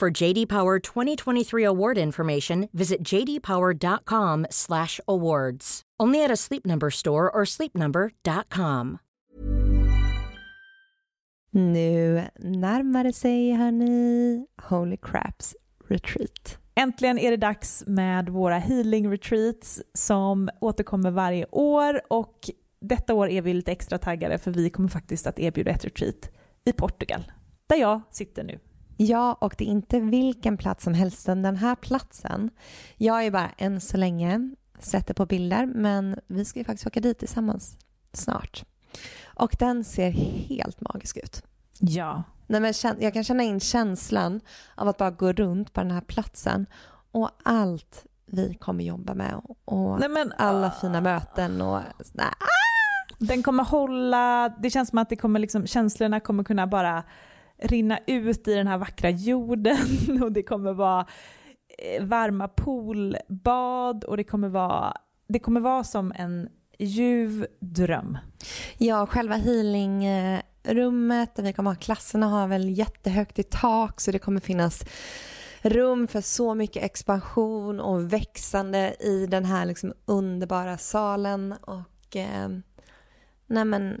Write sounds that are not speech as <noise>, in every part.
For JD Power 2023 award information, visit jdpower.com/awards. Only at a Sleep Number store or sleepnumber.com. Nu närmar det sig, hörni, Holy Craps Retreat. Äntligen är det dags med våra healing retreats som återkommer varje år och detta år är vi lite extra taggade för vi kommer faktiskt att erbjuda ett retreat i Portugal, där jag sitter nu. Ja, och det är inte vilken plats som helst, den här platsen. Jag är bara än så länge sett det på bilder, men vi ska ju faktiskt åka dit tillsammans snart. Och den ser helt magisk ut. Ja. Nej, men jag kan känna in känslan av att bara gå runt på den här platsen och allt vi kommer jobba med och Nej, men, alla uh, fina möten och nej. Den kommer hålla, det känns som att det kommer liksom, känslorna kommer kunna bara rinna ut i den här vackra jorden <laughs> och det kommer vara eh, varma poolbad och det kommer vara, det kommer vara som en ljuv dröm. Ja, själva healingrummet där vi kommer ha klasserna har väl jättehögt i tak så det kommer finnas rum för så mycket expansion och växande i den här liksom underbara salen och eh, nej men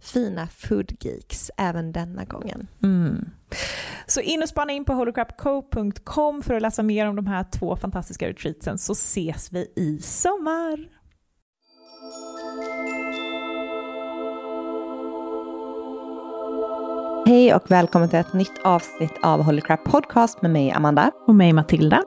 fina foodgeeks även denna gången. Mm. Så in och spana in på holocrapco.com för att läsa mer om de här två fantastiska retreatsen så ses vi i sommar. Hej och välkommen till ett nytt avsnitt av Holy Crap Podcast med mig Amanda. Och mig Matilda.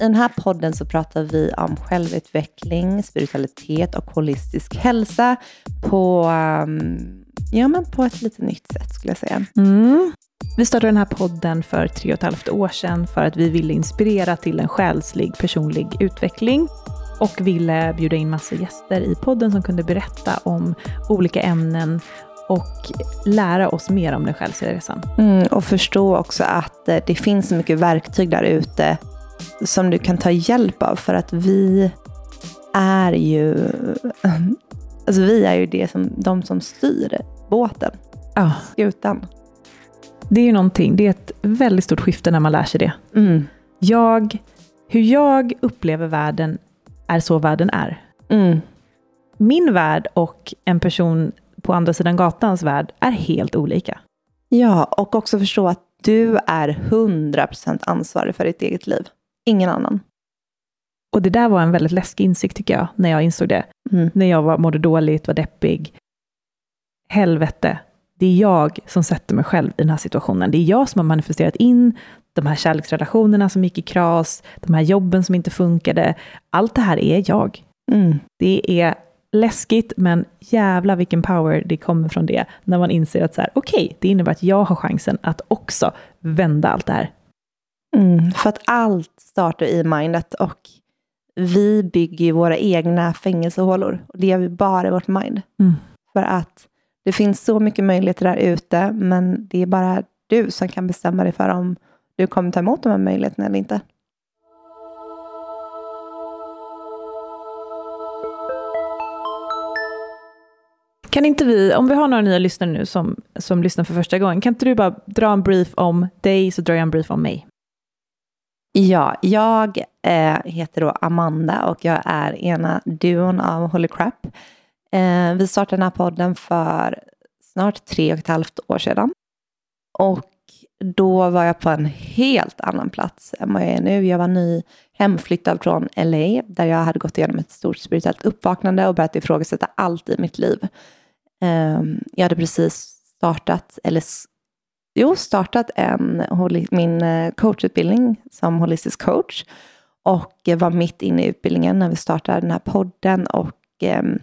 I den här podden så pratar vi om självutveckling, spiritualitet och holistisk hälsa på, um, ja, men på ett lite nytt sätt skulle jag säga. Mm. Vi startade den här podden för tre och ett halvt år sedan för att vi ville inspirera till en själslig personlig utveckling och ville bjuda in massa gäster i podden som kunde berätta om olika ämnen och lära oss mer om den själsliga resan. Mm, och förstå också att eh, det finns så mycket verktyg där ute som du kan ta hjälp av för att vi är ju, <laughs> alltså vi är ju det som, de som styr båten, ja. skutan. Det är ju någonting, det är ett väldigt stort skifte när man lär sig det. Mm. Jag, hur jag upplever världen är så världen är. Mm. Min värld och en person på andra sidan gatans värld är helt olika. Ja, och också förstå att du är 100% ansvarig för ditt eget liv. Ingen annan. Och det där var en väldigt läskig insikt tycker jag, när jag insåg det. Mm. När jag var, mådde dåligt, var deppig. Helvete, det är jag som sätter mig själv i den här situationen. Det är jag som har manifesterat in de här kärleksrelationerna som gick i kras, de här jobben som inte funkade. Allt det här är jag. Mm. Det är läskigt, men jävla vilken power det kommer från det. När man inser att så här, okej, okay, det innebär att jag har chansen att också vända allt det här. Mm, för att allt startar i mindet och vi bygger våra egna fängelsehålor. Och det gör vi bara i vårt mind. Mm. För att det finns så mycket möjligheter där ute, men det är bara du som kan bestämma dig för om du kommer ta emot de här möjligheterna eller inte. Kan inte vi, om vi har några nya lyssnare nu som, som lyssnar för första gången, kan inte du bara dra en brief om dig så drar jag en brief om mig? Ja, jag eh, heter då Amanda och jag är ena duon av Holy Crap. Eh, vi startade den här podden för snart tre och ett halvt år sedan. Och då var jag på en helt annan plats än vad jag är nu. Jag var ny hemflyttad från LA, där jag hade gått igenom ett stort spirituellt uppvaknande och börjat ifrågasätta allt i mitt liv. Eh, jag hade precis startat, eller jo, startat en, min eh, coachutbildning som holistisk coach och var mitt inne i utbildningen när vi startade den här podden och, ehm,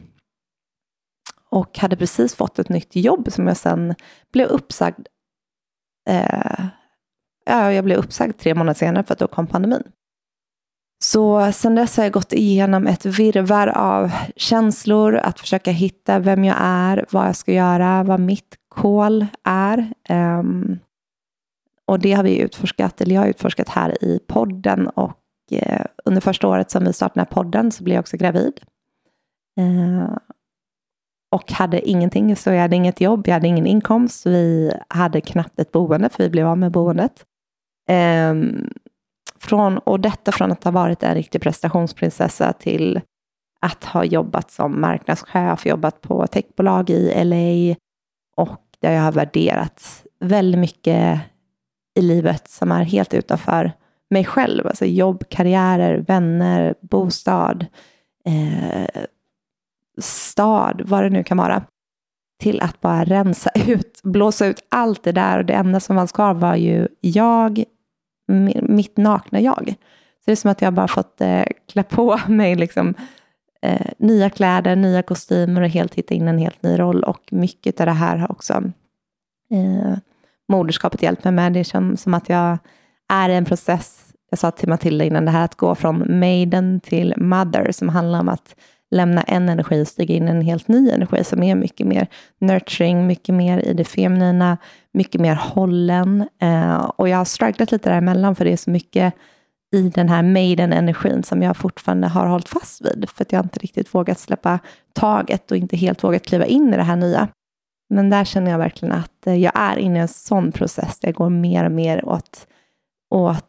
och hade precis fått ett nytt jobb som jag sen blev uppsagd eh, ja, jag blev uppsagd tre månader senare för att då kom pandemin. Så sen dess har jag gått igenom ett virvar av känslor, att försöka hitta vem jag är, vad jag ska göra, vad mitt kol är. Um, och det har vi utforskat, eller jag har utforskat här i podden och uh, under första året som vi startade den här podden så blev jag också gravid. Uh, och hade ingenting, så jag hade inget jobb, jag hade ingen inkomst, vi hade knappt ett boende, för vi blev av med boendet. Um, från, och detta från att ha varit en riktig prestationsprinsessa till att ha jobbat som marknadschef, jobbat på techbolag i LA och där jag har värderat väldigt mycket i livet som är helt utanför mig själv. Alltså jobb, karriärer, vänner, bostad, eh, stad, vad det nu kan vara. Till att bara rensa <laughs> ut, blåsa ut allt det där och det enda som fanns kvar var ju jag, mitt nakna jag. Så det är som att jag bara fått eh, klä på <laughs> mig liksom, eh, nya kläder, nya kostymer och helt hitta in en helt ny roll. Och mycket av det här har också eh, moderskapet hjälpt mig med. Det känns som att jag är i en process, jag sa till Matilda innan, det här att gå från maiden till mother, som handlar om att lämna en energi och stiga in i en helt ny energi som är mycket mer nurturing, mycket mer i det feminina, mycket mer hållen. Eh, och jag har strugglat lite däremellan för det är så mycket i den här maiden-energin som jag fortfarande har hållit fast vid, för att jag inte riktigt vågat släppa taget och inte helt vågat kliva in i det här nya. Men där känner jag verkligen att eh, jag är inne i en sån process där jag går mer och mer åt, åt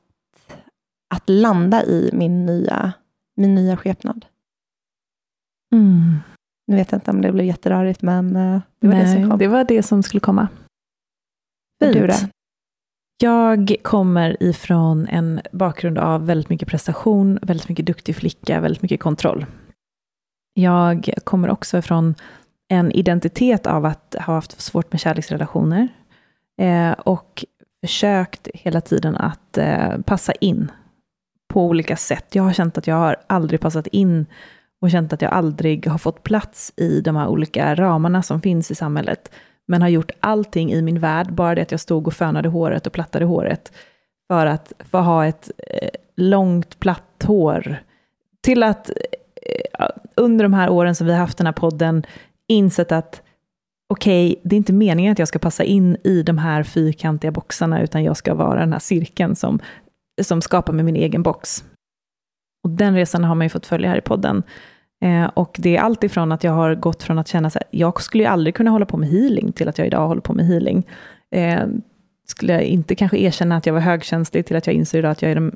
att landa i min nya, min nya skepnad. Mm. Nu vet jag inte om det blev jätterörigt, men eh, det var Nej, det som kom. Det var det som skulle komma. Fint. Du jag kommer ifrån en bakgrund av väldigt mycket prestation, väldigt mycket duktig flicka, väldigt mycket kontroll. Jag kommer också ifrån en identitet av att ha haft svårt med kärleksrelationer eh, och försökt hela tiden att eh, passa in på olika sätt. Jag har känt att jag har aldrig passat in och känt att jag aldrig har fått plats i de här olika ramarna som finns i samhället. Men har gjort allting i min värld, bara det att jag stod och fönade håret och plattade håret, för att få ha ett eh, långt platt hår. Till att eh, under de här åren som vi har haft den här podden, insett att okej, okay, det är inte meningen att jag ska passa in i de här fyrkantiga boxarna, utan jag ska vara den här cirkeln som, som skapar med min egen box. Och den resan har man ju fått följa här i podden. Eh, och det är allt ifrån att jag har gått från att känna att jag skulle ju aldrig kunna hålla på med healing, till att jag idag håller på med healing. Eh, skulle jag inte kanske erkänna att jag var högkänslig, till att jag inser idag att jag är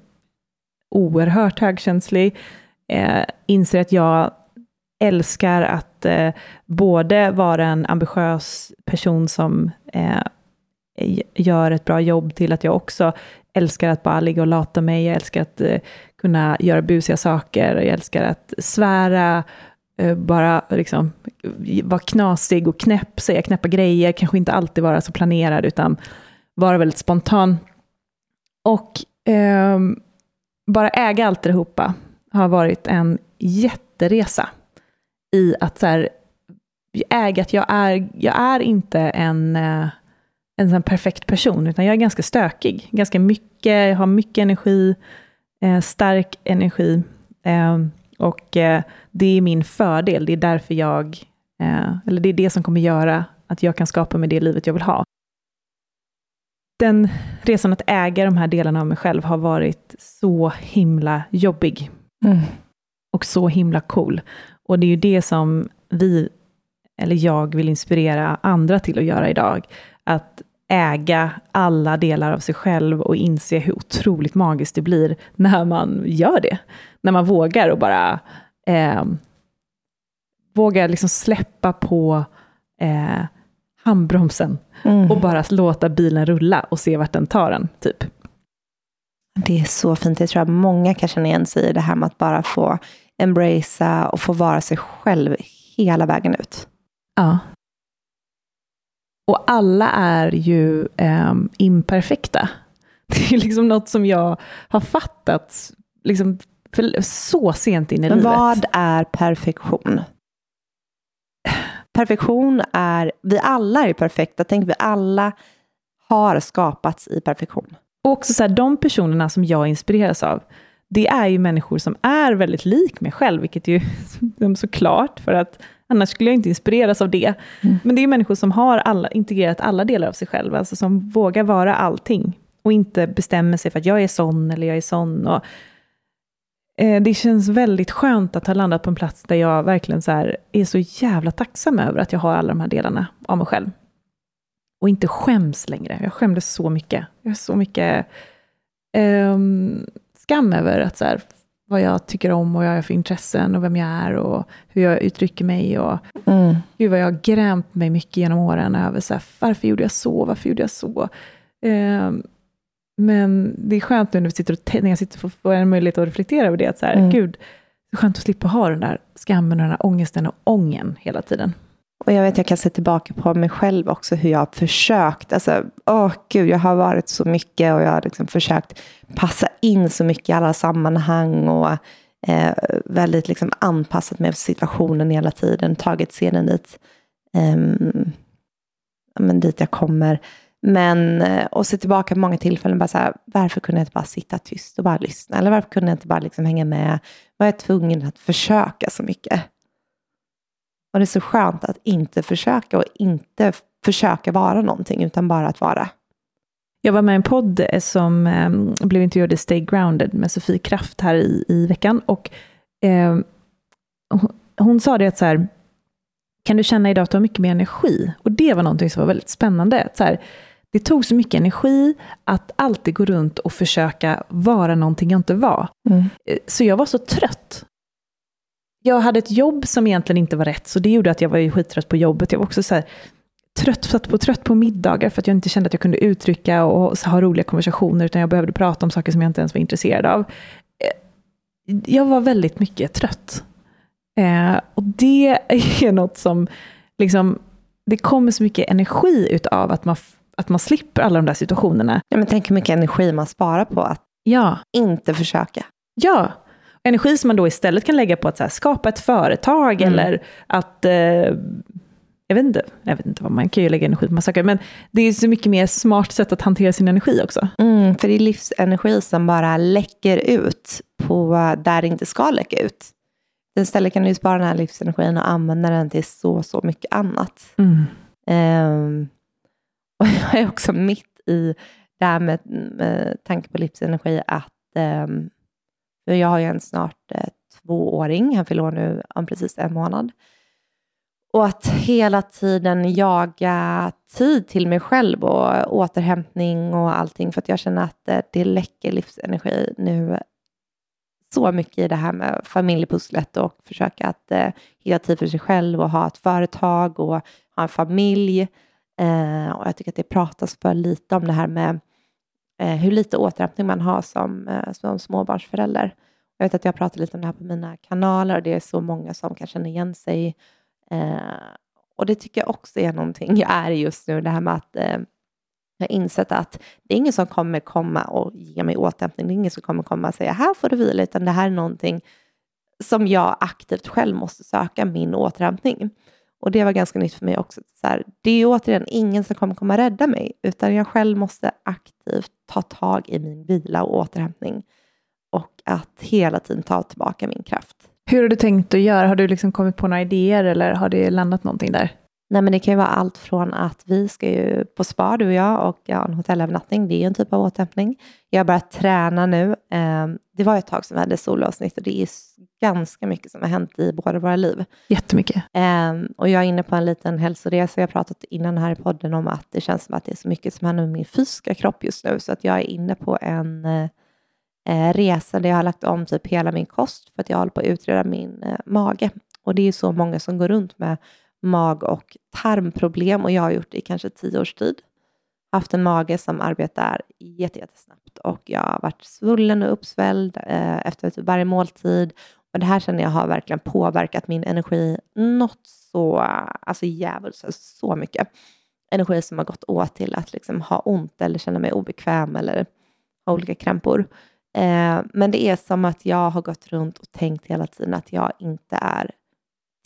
oerhört högkänslig. Eh, inser att jag älskar att eh, både vara en ambitiös person som eh, gör ett bra jobb, till att jag också älskar att bara ligga och lata mig, jag älskar att eh, kunna göra busiga saker, jag älskar att svära, eh, bara liksom eh, vara knasig och knäpp, säga knäppa grejer, kanske inte alltid vara så planerad, utan vara väldigt spontan. Och eh, bara äga allt det har varit en jätteresa i att så här, äga att jag är, jag är inte en, eh, en sån perfekt person, utan jag är ganska stökig. Ganska mycket, jag har mycket energi, eh, stark energi. Eh, och eh, det är min fördel, det är därför jag, eh, eller det är det som kommer göra att jag kan skapa mig det livet jag vill ha. Den resan att äga de här delarna av mig själv har varit så himla jobbig. Mm. Och så himla cool. Och det är ju det som vi eller jag vill inspirera andra till att göra idag. Att äga alla delar av sig själv och inse hur otroligt magiskt det blir när man gör det. När man vågar och bara eh, vågar liksom släppa på eh, handbromsen mm. och bara låta bilen rulla och se vart den tar en, typ. Det är så fint. Jag tror att många kan känna igen sig i det här med att bara få embracea och få vara sig själv hela vägen ut. Ja. Och alla är ju eh, imperfekta. <laughs> Det är liksom något som jag har fattat liksom, så sent in i Men livet. Vad är perfektion? Perfektion är, vi alla är perfekta. Tänk vi alla har skapats i perfektion. Och också så här, de personerna som jag inspireras av, det är ju människor som är väldigt lik mig själv, vilket är ju <laughs> såklart, för att annars skulle jag inte inspireras av det. Mm. Men det är människor som har alla, integrerat alla delar av sig själv, alltså som vågar vara allting, och inte bestämmer sig för att jag är sån eller jag är sån. Och, eh, det känns väldigt skönt att ha landat på en plats där jag verkligen så här, är så jävla tacksam över att jag har alla de här delarna av mig själv. Och inte skäms längre. Jag skämdes så mycket. Jag har så mycket um, skam över att så här, vad jag tycker om och vad jag har för intressen och vem jag är och hur jag uttrycker mig. Och mm. Gud vad jag har grämt mig mycket genom åren över så här, varför gjorde jag så, varför gjorde jag så? Um, men det är skönt nu när, vi sitter och, när jag sitter och får en möjlighet att reflektera över det, att så här, mm. gud, det är skönt att slippa ha den där skammen och den där ångesten och ången hela tiden. Och jag vet, jag kan se tillbaka på mig själv också, hur jag har försökt. Alltså, åh gud, jag har varit så mycket och jag har liksom försökt passa in så mycket i alla sammanhang och eh, väldigt liksom anpassat mig för situationen hela tiden, tagit scenen dit, eh, men dit jag kommer. Men, eh, och se tillbaka på många tillfällen, bara så här, varför kunde jag inte bara sitta tyst och bara lyssna? Eller varför kunde jag inte bara liksom hänga med? Var jag tvungen att försöka så mycket? Och det är så skönt att inte försöka och inte försöka vara någonting, utan bara att vara. Jag var med i en podd som eh, blev intervjuad i Stay Grounded med Sofie Kraft här i, i veckan. Och eh, hon, hon, sa det att så här, kan du känna idag att du har mycket mer energi? Och det var någonting som var väldigt spännande. Så här, det tog så mycket energi att alltid gå runt och försöka vara någonting jag inte var. Mm. Eh, så jag var så trött jag hade ett jobb som egentligen inte var rätt, så det gjorde att jag var skittrött på jobbet. Jag var också så här, trött, satt på, trött på middagar för att jag inte kände att jag kunde uttrycka och ha roliga konversationer, utan jag behövde prata om saker som jag inte ens var intresserad av. Eh, jag var väldigt mycket trött. Eh, och det <laughs> är något som, liksom, det kommer så mycket energi utav att man, att man slipper alla de där situationerna. Ja, men tänk hur mycket energi man sparar på att ja. inte försöka. Ja, energi som man då istället kan lägga på att här, skapa ett företag mm. eller att eh, jag vet, inte, jag vet inte vad man kan ju lägga energi på massa saker, men det är så mycket mer smart sätt att hantera sin energi också. Mm, för det är livsenergi som bara läcker ut på där det inte ska läcka ut. Istället kan du spara den här livsenergin och använda den till så, så mycket annat. Mm. Um, <laughs> och jag är också mitt i det här med, med tanke på livsenergi, att um, för jag har ju en snart eh, tvååring, han fyller år nu om precis en månad. Och att hela tiden jaga tid till mig själv och återhämtning och allting. För att jag känner att eh, det läcker livsenergi nu så mycket i det här med familjepusslet och försöka att eh, hitta tid för sig själv och ha ett företag och ha en familj. Eh, och jag tycker att det pratas för lite om det här med Eh, hur lite återhämtning man har som, eh, som småbarnsförälder. Jag vet att jag pratar lite om det här på mina kanaler och det är så många som kan känna igen sig. Eh, och det tycker jag också är någonting jag är just nu, det här med att eh, jag har insett att det är ingen som kommer komma och ge mig återhämtning. Det är ingen som kommer komma och säga här får du vila, utan det här är någonting som jag aktivt själv måste söka min återhämtning. Och det var ganska nytt för mig också. Så här, det är återigen ingen som kommer komma rädda mig, utan jag själv måste aktivt ta tag i min vila och återhämtning och att hela tiden ta tillbaka min kraft. Hur har du tänkt att göra? Har du liksom kommit på några idéer eller har det landat någonting där? Nej, men det kan ju vara allt från att vi ska ju på spa, du och jag, och ja, en hotellövernattning. Det är en typ av återhämtning. Jag har börjat träna nu. Ehm, det var ett tag som vi hade solavsnitt och det är ganska mycket som har hänt i båda våra liv. Jättemycket. Um, och jag är inne på en liten hälsoresa. Jag har pratat innan här i podden om att det känns som att det är så mycket som händer med min fysiska kropp just nu, så att jag är inne på en uh, resa där jag har lagt om typ hela min kost för att jag håller på att utreda min uh, mage. Och det är så många som går runt med mag och tarmproblem och jag har gjort det i kanske tio års tid. Haft en mage som arbetar jättesnabbt och jag har varit svullen och uppsvälld eh, efter typ varje måltid. Och det här känner jag har verkligen påverkat min energi något så, alltså djävulskt, så mycket. Energi som har gått åt till att liksom ha ont eller känna mig obekväm eller ha olika krämpor. Eh, men det är som att jag har gått runt och tänkt hela tiden att jag inte är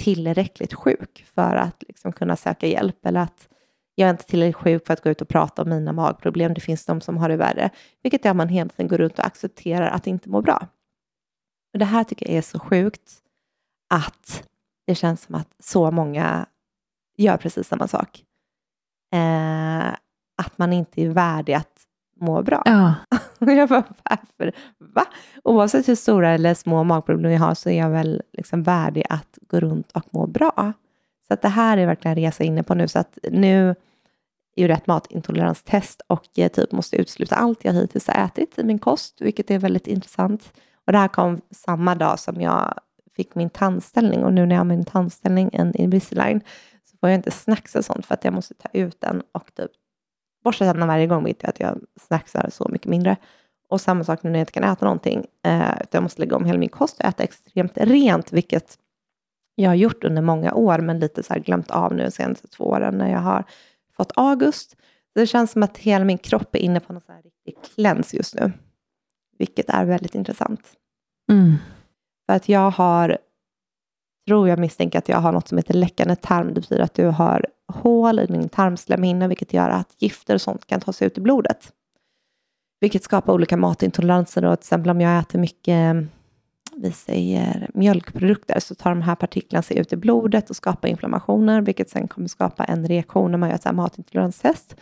tillräckligt sjuk för att liksom kunna söka hjälp eller att jag är inte tillräckligt sjuk för att gå ut och prata om mina magproblem. Det finns de som har det värre, vilket är att man hela tiden går runt och accepterar att inte må bra. Och det här tycker jag är så sjukt att det känns som att så många gör precis samma sak. Eh, att man inte är värdig att må bra. Ja. <laughs> jag bara, varför? Va? Oavsett hur stora eller små magproblem jag har så är jag väl liksom värdig att gå runt och må bra. Så att det här är verkligen en resa inne på nu. Så att nu är ju rätt matintoleranstest och jag typ måste utesluta allt jag hittills har ätit i min kost, vilket är väldigt intressant. Och det här kom samma dag som jag fick min tandställning och nu när jag har min tandställning, en Invisalign, så får jag inte snacks och sånt för att jag måste ta ut den och typ borsta tänderna varje gång, vilket att jag snacksar så mycket mindre. Och samma sak nu när jag inte kan äta någonting, eh, jag måste lägga om hela min kost och äta extremt rent, vilket jag har gjort under många år, men lite så här glömt av nu de senaste två åren när jag har fått August. Det känns som att hela min kropp är inne på någon så här riktig cleanse just nu, vilket är väldigt intressant. Mm. För att jag har, tror jag misstänker att jag har något som heter läckande tarm. Det betyder att du har hål i din tarmslemhinna, vilket gör att gifter och sånt kan ta sig ut i blodet. Vilket skapar olika matintoleranser. Och till exempel om jag äter mycket vi säger mjölkprodukter så tar de här partiklarna sig ut i blodet och skapar inflammationer, vilket sen kommer skapa en reaktion när man gör ett matintoleranstest.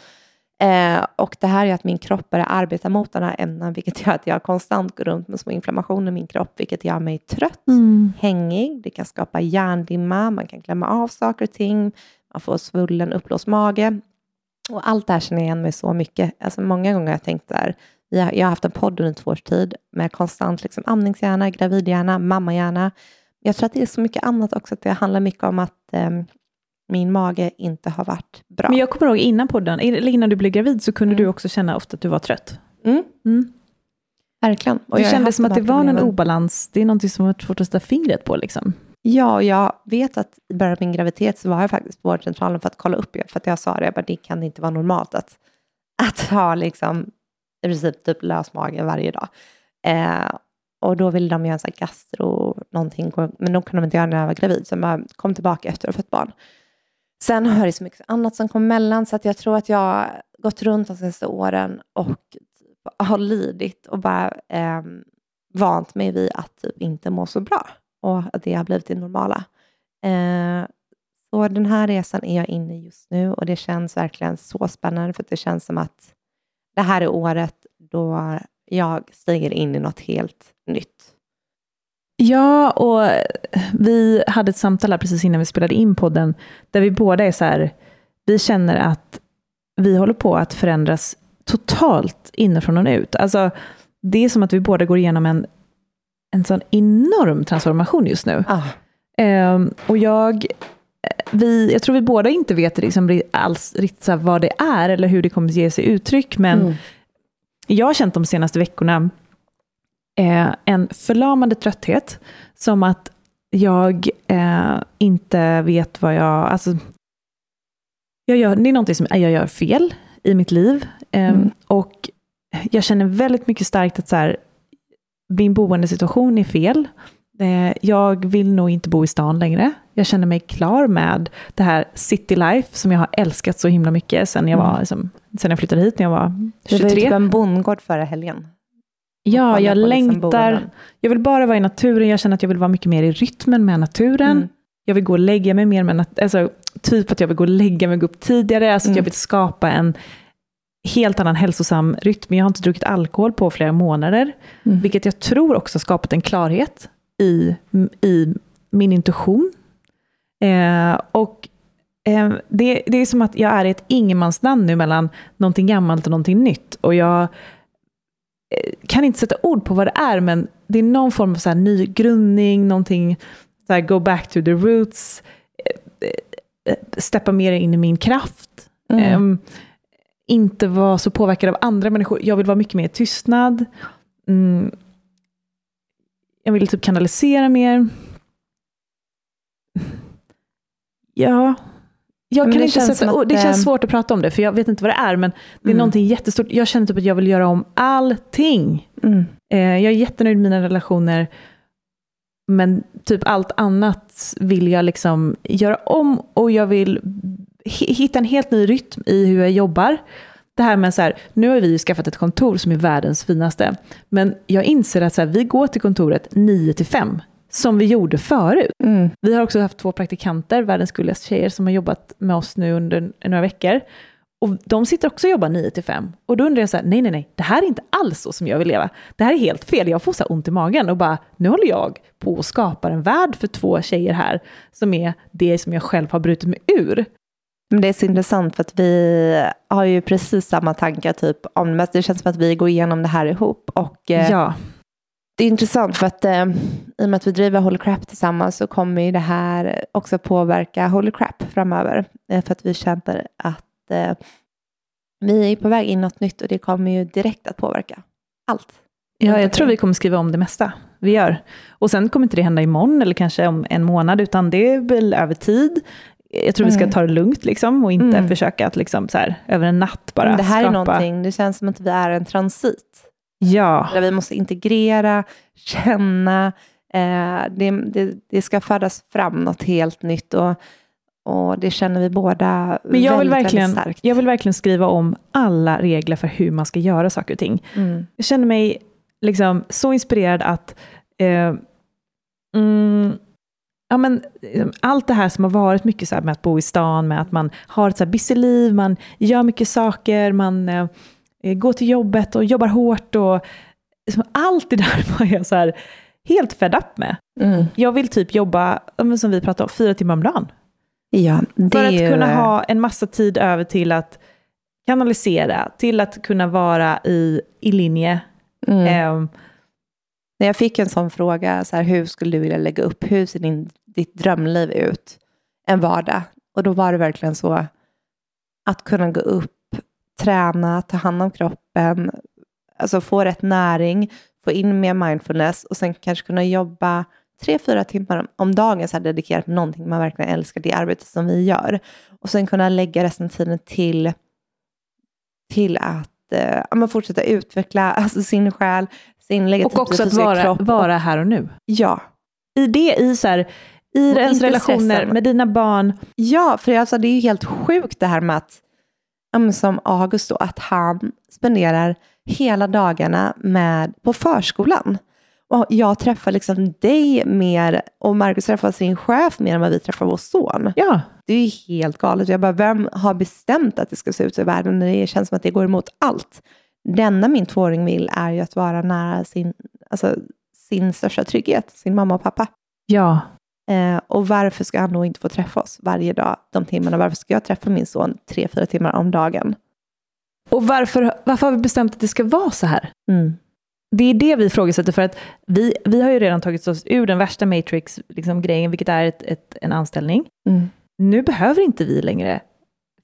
Eh, och det här är att min kropp börjar arbeta mot den här ämnen, vilket gör att jag konstant går runt med små inflammationer i min kropp, vilket gör mig trött, Mm. hängig, det kan skapa hjärndimma, man kan glömma av saker och ting, man får svullen, uppblåst mage. Och allt det här känner jag igen mig så mycket. Alltså många gånger har jag tänkt där, jag, jag har haft en podd under två års tid med konstant liksom amningshjärna, gravidhjärna, mammahjärna. Jag tror att det är så mycket annat också, att det handlar mycket om att eh, min mage inte har varit bra. Men jag kommer ihåg innan podden, eller innan du blev gravid, så kunde Mm. du också känna ofta att du var trött. Mm, Mm. verkligen. Och Det kändes som att det var någon obalans, det är någonting som var svårt att sätta fingret på. Liksom. Ja, och jag vet att i början av min graviditet så var jag faktiskt på vårdcentralen för att kolla upp det, för att jag sa det, jag bara, det kan inte vara normalt att, att ha liksom, i princip typ lös mage varje dag. Eh, och då ville de göra en sån här gastro, någonting, men de kunde de inte göra när jag var gravid, så jag kom tillbaka efter att ha fått barn. Sen har det så mycket annat som kom emellan, så att jag tror att jag har gått runt de senaste åren och typ har lidit och bara eh, vant mig vid att typ inte må så bra och att det har blivit det normala. Eh, så den här resan är jag inne i just nu och det känns verkligen så spännande för att det känns som att det här är året då jag stiger in i något helt nytt. Ja, och vi hade ett samtal här precis innan vi spelade in podden, där vi båda är så här, vi känner att vi håller på att förändras totalt inifrån och ut. Alltså, det är som att vi båda går igenom en, en sån enorm transformation just nu. Ah, Ehm, och jag, vi, jag tror vi båda inte vet liksom alls riktigt så vad det är eller hur det kommer att ge sig uttryck, men mm. jag har känt de senaste veckorna eh, en förlamande trötthet, som att jag eh, inte vet vad jag... Alltså, jag gör, det är någonting som jag gör fel i mitt liv. Eh, Mm. Och jag känner väldigt mycket starkt att så här, min boendesituation är fel. Eh, jag vill nog inte bo i stan längre. Jag känner mig klar med det här city life som jag har älskat så himla mycket sen jag, var, Mm. liksom, sen jag flyttade hit när jag var Det var 23. ju typ en bondgård förra helgen. Ja, jag liksom längtar. boenden. Jag vill bara vara i naturen. Jag känner att jag vill vara mycket mer i rytmen med naturen. Mm. Jag vill gå och lägga mig mer med nat- alltså, typ att jag vill gå och lägga mig och gå upp tidigare. Alltså att Mm. jag vill skapa en helt annan hälsosam rytm. Jag har inte druckit alkohol på flera månader, Mm. vilket jag tror också skapat en klarhet i, i min intuition. Eh, och eh, det, det är som att jag är i ett ingenmansland nu mellan någonting gammalt och någonting nytt. Och jag eh, kan inte sätta ord på vad det är, men det är någon form av så här nygrundning, någonting, så här, go back to the roots, eh, eh, steppa mer in i min kraft. Mm. Um, inte vara så påverkad av andra människor. Jag vill vara mycket mer tystnad. Mm. Jag vill typ kanalisera mer. Ja, jag kan det inte sätta, att, det känns svårt att prata om det, för jag vet inte vad det är, men det är mm. någonting jättestort. Jag känner typ att jag vill göra om allting. Mm. Eh, jag är jättenöjd med mina relationer, men typ allt annat vill jag liksom göra om och jag vill hitta en helt ny rytm i hur jag jobbar. Det här med så här, nu har vi skaffat ett kontor som är världens finaste, men jag inser att så här, vi går till kontoret 9 till 5 som vi gjorde förut. Mm. Vi har också haft två praktikanter, världens gulligaste tjejer, som har jobbat med oss nu under några veckor. Och de sitter också och jobbar 9 till 5. Och då undrar jag så här, nej, nej, nej, det här är inte alls så som jag vill leva. Det här är helt fel, jag får så ont i magen och bara, nu håller jag på att skapa en värld för två tjejer här, som är det som jag själv har brutit mig ur. Men det är så intressant för att vi har ju precis samma tankar typ om det. Det känns som att vi går igenom det här ihop. Och, eh, ja. Det är intressant för att eh, i och med att vi driver Holy Crap tillsammans så kommer ju det här också påverka Holy Crap framöver. Eh, för att vi känner att eh, vi är på väg in något nytt och det kommer ju direkt att påverka allt. Ja, jag tror vi kommer skriva om det mesta vi gör. Och sen kommer inte det hända imorgon eller kanske om en månad, utan det är väl över tid. Jag tror vi ska mm. ta det lugnt liksom, och inte mm. försöka att liksom, så här, över en natt bara Det här skapa... är någonting, det känns som att vi är en transit. Ja. Där vi måste integrera, känna, eh, det, det, det, ska födas fram något helt nytt. Och, och det känner vi båda Men jag väldigt, vill verkligen, väldigt starkt. Jag vill verkligen skriva om alla regler för hur man ska göra saker och ting. Mm. Jag känner mig liksom så inspirerad att eh, mm, ja, men, liksom, allt det här som har varit mycket så med att bo i stan, med att man har ett så busy liv, man gör mycket saker, man eh, går till jobbet och jobbar hårt. och liksom, Allt det där <laughs> var jag så här, helt fed up med. Mm. Jag vill typ jobba, som vi pratade om, fyra timmar om dagen. Ja, För att kunna ha en massa tid över till att kanalisera, till att kunna vara i, i linje. Mm. Um, när jag fick en sån fråga, så här, hur skulle du vilja lägga upp, hur ser din, ditt drömliv ut en vardag? Och då var det verkligen så att kunna gå upp, träna, ta hand om kroppen, alltså få rätt näring, få in mer mindfulness och sen kanske kunna jobba tre, fyra timmar om dagen så här dedikerat någonting man verkligen älskar, det arbetet som vi gör. Och sen kunna lägga resten av tiden till, till att eh, fortsätta utveckla <laughs> alltså sin själ, sin Och också att vara, kropp. vara här och nu. Ja. I det, i så här, i ens relationer med dina barn. Ja, för alltså, det är ju helt sjukt det här med att, som August då, att han spenderar hela dagarna med, på förskolan. Och jag träffar liksom dig mer och Marcus träffar sin chef mer än vad vi träffar vår son. Ja. Det är helt galet. Jag bara, vem har bestämt att det ska se ut så i världen det känns som att det går emot allt? Det enda min tvååring vill är ju att vara nära sin, alltså, sin största trygghet, sin mamma och pappa. Ja. Eh, och varför ska han då inte få träffa oss varje dag, de timmarna? Varför ska jag träffa min son tre, fyra timmar om dagen? Och varför, varför har vi bestämt att det ska vara så här? Mm. Det är det vi ifrågasätter, för att vi, vi har ju redan tagit oss ur den värsta Matrix-grejen, liksom, vilket är ett, ett, en anställning. Mm. Nu behöver inte vi längre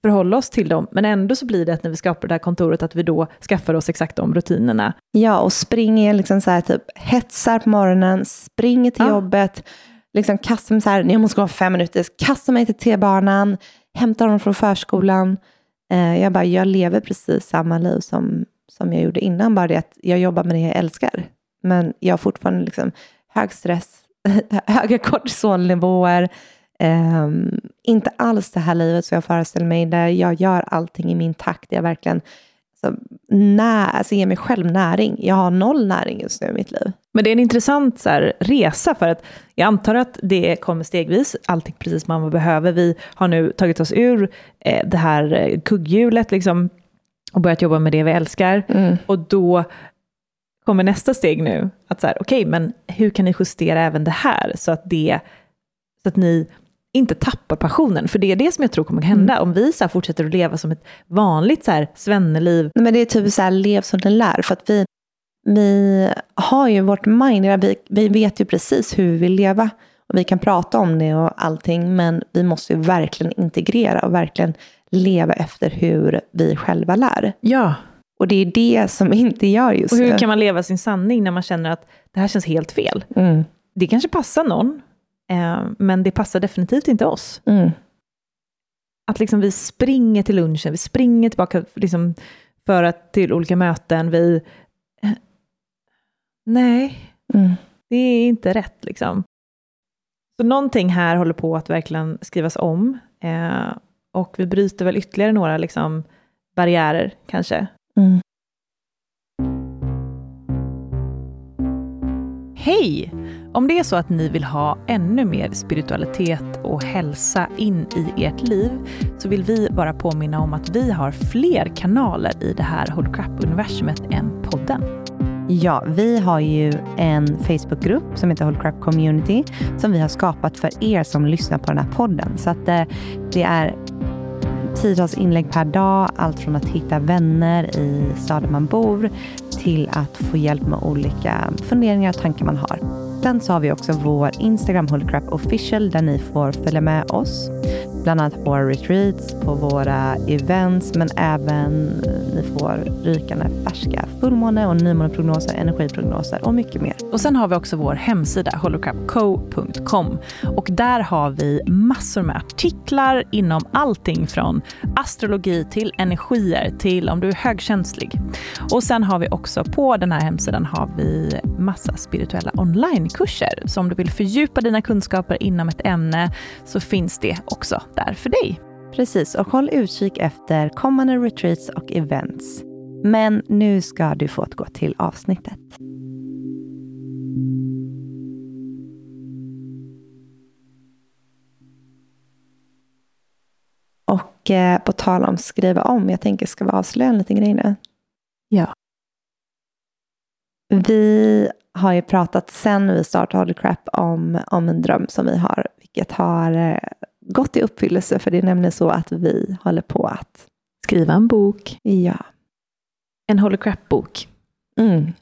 förhålla oss till dem, men ändå så blir det att när vi skapar det här kontoret att vi då skaffar oss exakt de rutinerna. Ja, och springer liksom så här typ hetsar på morgonen, springer till ja. jobbet, liksom kastar mig så här, jag måste gå fem minuter, kastar mig till T-banan, hämtar honom från förskolan. Eh, jag bara, jag lever precis samma liv som, som jag gjorde innan, bara det att jag jobbar med det jag älskar. Men jag har fortfarande liksom hög stress, <laughs> höga kortisolnivåer, eh, inte alls det här livet som jag föreställer mig, där jag gör allting i min takt. Jag verkligen alltså, när, alltså, ger mig själv näring. Jag har noll näring just nu i mitt liv. Men det är en intressant så här, resa, för att jag antar att det kommer stegvis, allting precis man behöver. Vi har nu tagit oss ur eh, det här eh, kugghjulet liksom, och börjat jobba med det vi älskar. Mm. Och då kommer nästa steg nu. Att så här, okej, okay, men hur kan ni justera även det här så att, det, så att ni inte tappar passionen? För det är det som jag tror kommer hända mm. om vi så fortsätter att leva som ett vanligt så här svenneliv. Nej, men det är typ så här, lev som den lär. För att vi, vi har ju vårt mind, vi, vi vet ju precis hur vi vill leva. Och vi kan prata om det och allting, men vi måste ju verkligen integrera och verkligen leva efter hur vi själva lär. Ja. Och det är det som inte gör just Och hur nu. kan man leva sin sanning när man känner att det här känns helt fel? Mm. Det kanske passar någon, eh, men det passar definitivt inte oss. Mm. Att liksom vi springer till lunchen, vi springer tillbaka liksom för att, till olika möten, vi... Eh, nej, mm. det är inte rätt liksom. Så någonting här håller på att verkligen skrivas om. Eh, och vi bryter väl ytterligare några liksom, barriärer kanske. Mm. Hej! Om det är så att ni vill ha ännu mer spiritualitet och hälsa in i ert liv så vill vi bara påminna om att vi har fler kanaler i det här Hold Crap-universumet än podden. Ja, vi har ju en Facebookgrupp som heter Hold Crap Community som vi har skapat för er som lyssnar på den här podden. Så att eh, det är tiotals inlägg per dag, allt från att hitta vänner i staden man bor till att få hjälp med olika funderingar och tankar man har. Sen så har vi också vår Instagram Holycrap official där ni får följa med oss. Bland annat på våra retreats, på våra events, men även ni får rykande färska fullmåne och nymåneprognoser, energiprognoser och mycket mer. Och sen har vi också vår hemsida holocrapco.com och där har vi massor med artiklar inom allting från astrologi till energier till om du är högkänslig. Och sen har vi också på den här hemsidan har vi massa spirituella onlinekurser. Så om du vill fördjupa dina kunskaper inom ett ämne så finns det också där för dig. Precis, och håll utkik efter kommande retreats och events. Men nu ska du få gå till avsnittet. Och eh, på tal om skriva om, jag tänker ska vi avslöja en liten grej nu? Ja. Vi har ju pratat sen vi startade Holy Crap om, om en dröm som vi har, vilket har eh, gått i uppfyllelse, för det är nämligen så att vi håller på att skriva en bok. Ja. En Holy Crap-bok. Mm.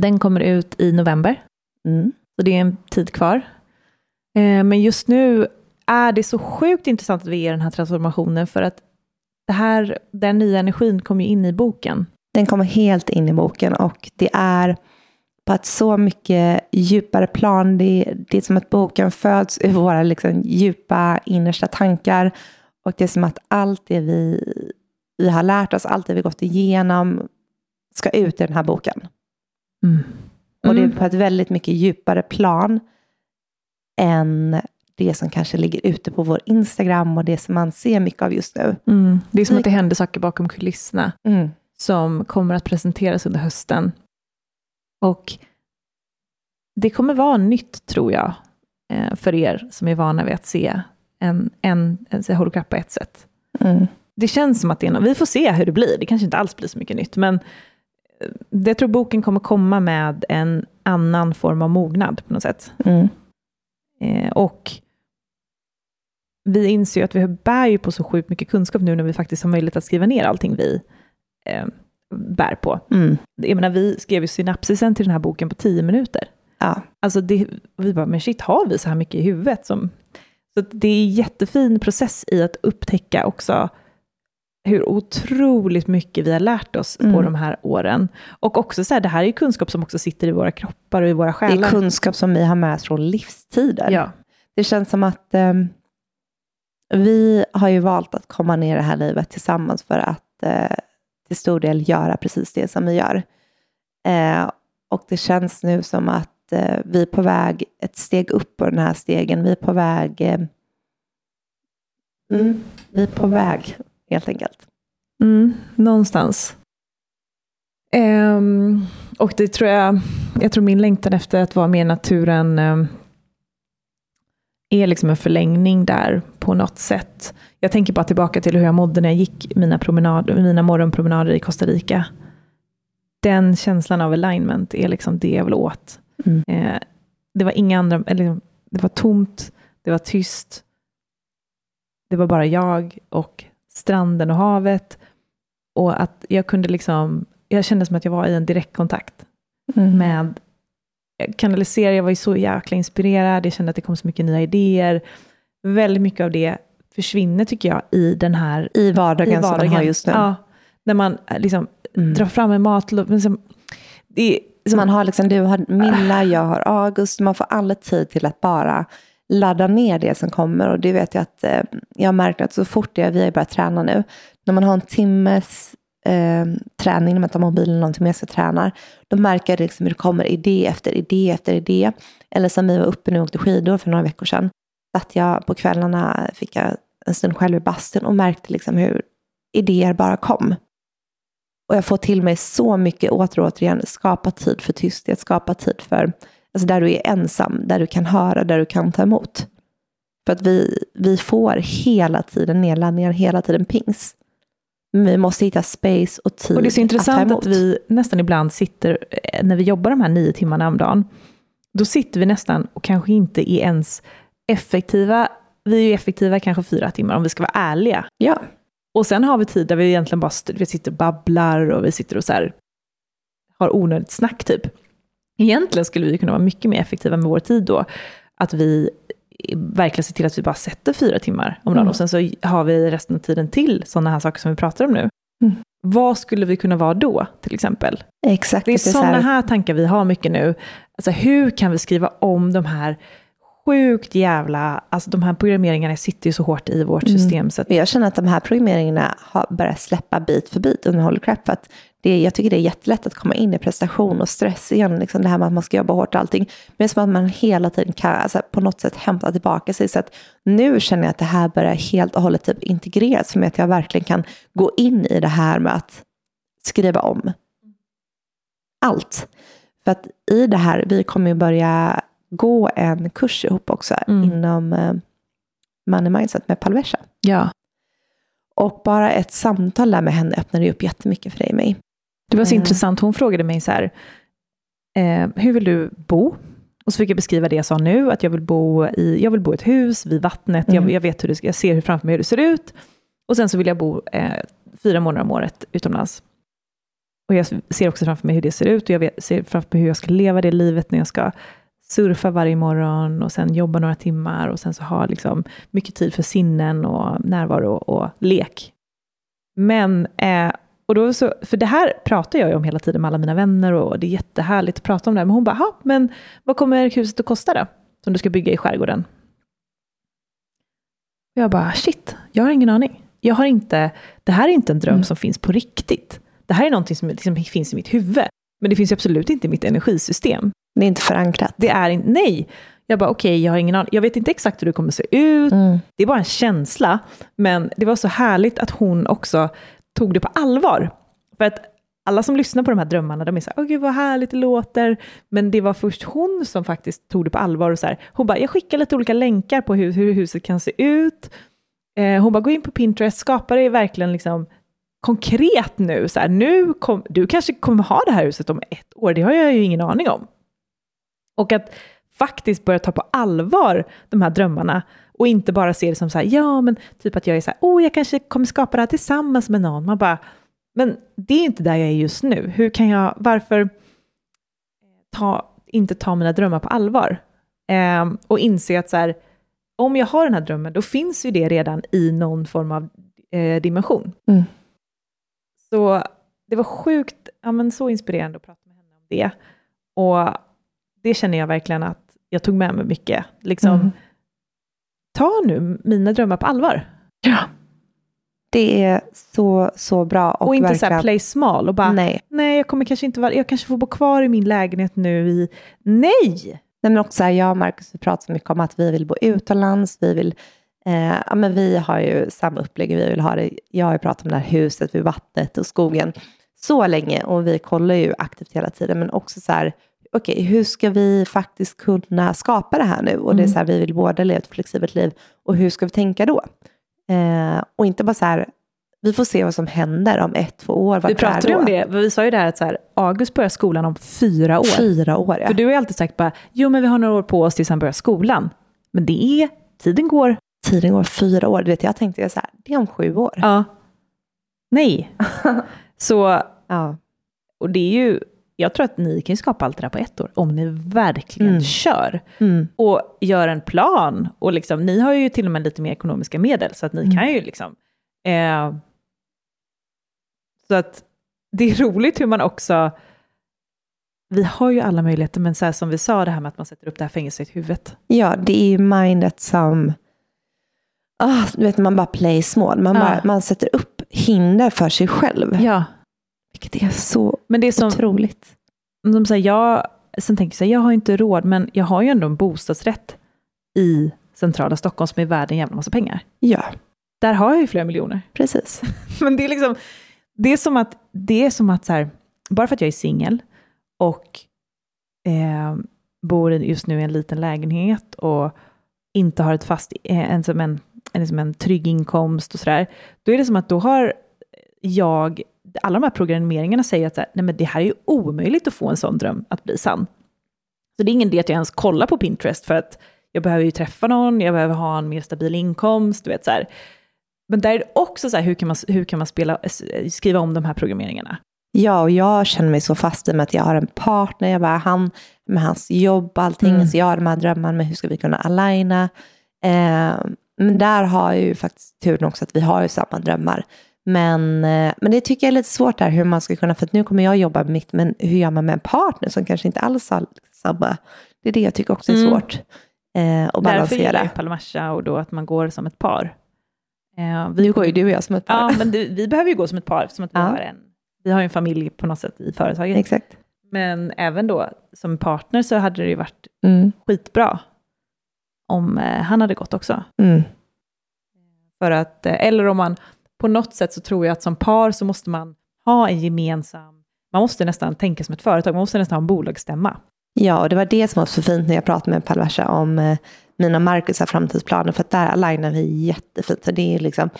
Den kommer ut i november, mm. så det är en tid kvar. Eh, men just nu är det så sjukt intressant att vi är den här transformationen, för att det här, den nya energin kommer in i boken. Den kommer helt in i boken och det är på ett så mycket djupare plan. Det, det är som att boken föds ur våra liksom djupa innersta tankar. Och det är som att allt det vi, vi har lärt oss, allt det vi gått igenom, ska ut i den här boken. Mm. Mm. Och det är mm. på ett väldigt mycket djupare plan än det som kanske ligger ute på vår Instagram och det som man ser mycket av just nu. Mm. Det är som att det händer saker bakom kulisserna mm. som kommer att presenteras under hösten. Och det kommer vara nytt, tror jag, eh, för er som är vana vid att se en, en, en holocrap på ett sätt. Mm. Det känns som att det är något, vi får se hur det blir, det kanske inte alls blir så mycket nytt, men eh, jag tror boken kommer komma med en annan form av mognad på något sätt. Mm. Eh, och vi inser ju att vi bär ju på så sjukt mycket kunskap nu när vi faktiskt har möjlighet att skriva ner allting vi eh, bär på. Mm. Jag menar, vi skrev ju synapsisen till den här boken på tio minuter. Ja. Alltså det, vi bara, men shit, har vi så här mycket i huvudet? Som, så det är en jättefin process i att upptäcka också hur otroligt mycket vi har lärt oss mm. på de här åren. Och också så här, det här är ju kunskap som också sitter i våra kroppar och i våra själar. Det är kunskap som vi har med oss från livstider. Ja. Det känns som att um, vi har ju valt att komma ner i det här livet tillsammans för att uh, till stor del göra precis det som vi gör. Eh, och det känns nu som att eh, vi är på väg ett steg upp på den här stegen. Vi är på väg eh, mm, vi är på väg helt enkelt. Mm, någonstans. Um, och det tror jag, jag tror min längtan efter att vara mer i naturen um, är liksom en förlängning där på något sätt. Jag tänker bara tillbaka till hur jag mådde när jag gick mina, promenad, mina morgonpromenader i Costa Rica. den känslan av alignment är liksom det jag vill åt. Mm. Eh, det var inga andra, eller liksom, det var tomt, det var tyst. Det var bara jag och stranden och havet. Och att jag kunde liksom, jag kände som att jag var i en direktkontakt Mm. med kanalisera, jag var ju så jäkla inspirerad, jag kände att det kom så mycket nya idéer. Väldigt mycket av det försvinner tycker jag i den här I vardagen, som man har just nu. Ja, när man eh, liksom Mm. drar fram en matlåda. men som- Det Man har liksom, du har Milla, jag har August. Man får alla tid till att bara ladda ner det som kommer. Och det vet jag att eh, jag har märkt att så fort jag, vi har börjat träna nu, när man har en timmes eh, träning, när man tar mobilen någonting med sig och tränar, då märker jag liksom hur det kommer idé efter idé efter idé. Eller som vi var uppe nu och åkte skidor för några veckor sedan, att jag på kvällarna fick jag en stund själv i bastun och märkte liksom hur idéer bara kom. Och jag får till mig så mycket åter och återigen, skapa tid för tysthet, skapa tid för, alltså där du är ensam, där du kan höra, där du kan ta emot. För att vi, vi får hela tiden nedladdningar, hela tiden pings. Men vi måste hitta space och tid och det är så att intressant emot. att vi nästan ibland sitter, eh, när vi jobbar de här nio timmarna om dagen, då sitter vi nästan och kanske inte är ens effektiva. Vi är ju effektiva kanske fyra timmar om vi ska vara ärliga. Ja, Och sen har vi tid där vi egentligen bara vi sitter och babblar och vi sitter och så här, har onödigt snack typ. Egentligen skulle vi kunna vara mycket mer effektiva med vår tid då. Att vi verkligen ser till att vi bara sätter fyra timmar om dagen Mm. och sen så har vi resten av tiden till sådana här saker som vi pratar om nu. Mm. Vad skulle vi kunna vara då till exempel? exakt. Det är så sådana här tankar vi har mycket nu. Alltså hur kan vi skriva om de här sjukt jävla, alltså de här programmeringarna sitter ju så hårt i vårt Mm. system så att Jag känner att de här programmeringarna har börjat släppa bit för bit under Holy Crap. För att det, jag tycker det är jättelätt att komma in i prestation och stress igen. Liksom det här med att man ska jobba hårt och allting. Men det är som att man hela tiden kan alltså, på något sätt hämta tillbaka sig. Så att nu känner jag att det här börjar helt och hållet typ integreras med att jag verkligen kan gå in i det här med att skriva om allt. För att i det här, vi kommer ju börja gå en kurs ihop också Mm. inom eh, Money Mindset med Palvesha. ja. Och bara ett samtal där med henne öppnade upp jättemycket för dig och mig. Det var så Mm. intressant, hon frågade mig så här, eh, hur vill du bo? Och så fick jag beskriva det jag sa nu, att jag vill bo i, jag vill bo i ett hus vid vattnet, Mm. jag, jag vet hur det, jag ser hur framför mig hur det ser ut. Och sen så vill jag bo eh, fyra månader om året utomlands. Och jag ser också framför mig hur det ser ut, och jag vet, ser framför mig hur jag ska leva det livet när jag ska surfa varje morgon och sen jobba några timmar och sen så ha liksom mycket tid för sinnen och närvaro och lek. Men, eh, och då så, för det här pratar jag ju om hela tiden med alla mina vänner och det är jättehärligt att prata om det här. Men hon bara, "Ha, men vad kommer huset att kosta då? Som du ska bygga i skärgården. Jag bara, shit, jag har ingen aning. Jag har inte, det här är inte en dröm Mm. som finns på riktigt. Det här är någonting som liksom finns i mitt huvud. Men det finns ju absolut inte i mitt energisystem. Det är inte förankrat. Det är inte, nej. Jag bara, okej, jag har ingen aning. Jag vet inte exakt hur det kommer se ut. Mm. Det är bara en känsla. Men det var så härligt att hon också tog det på allvar. För att alla som lyssnar på de här drömmarna, de är så här, åh gud vad härligt det låter. Men det var först hon som faktiskt tog det på allvar. Och så här, hon bara, jag skickar lite olika länkar på hur, hur huset kan se ut. Eh, hon bara, gå in på Pinterest, skapa det verkligen liksom konkret nu. Så här, nu kom, du kanske kommer ha det här huset om ett år, det har jag ju ingen aning om. Och att faktiskt börja ta på allvar de här drömmarna och inte bara se det som så här, ja men typ att jag är så här, oh jag kanske kommer skapa det här tillsammans med någon. Man bara, men det är inte där jag är just nu. Hur kan jag, varför ta, inte ta mina drömmar på allvar? Ehm, och inse att så här, om jag har den här drömmen, då finns ju det redan i någon form av eh, dimension. Mm. Så det var sjukt, ja, men så inspirerande att prata med henne om det. Och det känner jag verkligen att jag tog med mig mycket. Liksom, Mm. Ta nu mina drömmar på allvar. Det är så, så bra. Och, Och, inte så verkligen, här play small och bara, nej. Nej. jag kommer kanske inte vara, jag kanske får bo kvar i min lägenhet nu i, nej! Nej, men också så här, jag och Marcus vi pratar så mycket om att vi vill bo utomlands. Vi, vill, eh, ja, men vi har ju samma upplägg. Vi vill ha det. Jag har ju pratat om det här huset vid vattnet och skogen så länge och vi kollar ju aktivt hela tiden. Men också så här, okej, hur ska vi faktiskt kunna skapa det här nu? Och det är Mm. så här, vi vill båda leva ett flexibelt liv och hur ska vi tänka då? Eh, och inte bara så här, vi får se vad som händer om ett, två år. Vi pratade ju om det, vi sa ju det här att så här, August börjar skolan om fyra år. Fyra år, ja. För du har ju alltid sagt bara, jo men vi har några år på oss tills han börjar skolan. Men det är, tiden går. Tiden går fyra år. Du vet, jag tänkte så här, det är om sju år. Ja. Nej. <laughs> så, ja. och det är ju, jag tror att ni kan skapa allt det där på ett år, om ni verkligen Mm. kör. Mm. Och gör en plan. Och liksom, ni har ju till och med lite mer ekonomiska medel, så att ni Mm. kan ju liksom... Eh, så att det är <laughs> roligt hur man också... Vi har ju alla möjligheter, men så här som vi sa, det här med att man sätter upp det här fängelset i huvudet. ja, det är ju mindet som... Ah, du vet, man bara play small. Man, bara, man sätter upp hinder för sig själv. Ja. Vilket är så Men det är som... otroligt. De säger, jag, sen tänker jag så här, jag har inte råd, men jag har ju ändå en bostadsrätt i centrala Stockholm som är värd en jävla massa pengar. Ja, Där har jag ju flera miljoner. <laughs> precis. Men det är liksom, det är som att, det är som att så här, bara för att jag är singel och eh, bor just nu i en liten lägenhet och inte har ett fast, eh, en, en, en, en trygg inkomst och sådär, då är det som att då har jag, alla de här programmeringarna säger att här, nej men det här är ju omöjligt att få en sån dröm att bli sann. Så det är ingen idé att jag ens kollar på Pinterest för att jag behöver ju träffa någon, jag behöver ha en mer stabil inkomst, du vet så här. Men där är det också så här, hur kan man, hur kan man spela, skriva om de här programmeringarna? Ja, och jag känner mig så fast i med att jag har en partner. Jag bara, han med hans jobb och allting. Mm. Så jag har de här drömmarna med hur ska vi kunna aligna. Eh, men där har jag ju faktiskt turen också att vi har ju samma drömmar. Men, eh, men det tycker jag är lite svårt där hur man ska kunna, för att nu kommer jag jobba med mitt, men hur gör man med en partner som kanske inte alls har samma? Det är det jag tycker också är Mm. svårt eh, att Därför gillar balansera. jag Palmasha och då att man går som ett par. Eh, vi, Nu går ju du och jag som ett par. ja, men det, vi behöver ju gå som ett par, som att vi, Ja. har en, vi har ju en familj på något sätt i företaget. Exakt. Men även då som partner så hade det ju varit Mm. skitbra om eh, han hade gått också. Mm. För att, eh, eller om man, på något sätt så tror jag att som par så måste man ha en gemensam, man måste nästan tänka som ett företag, man måste nästan ha en bolagsstämma. Ja, och det var det som var så fint när jag pratade med Palversa om eh, mina och Marcus framtidsplaner, för att där alignar vi jättefint. Så det är liksom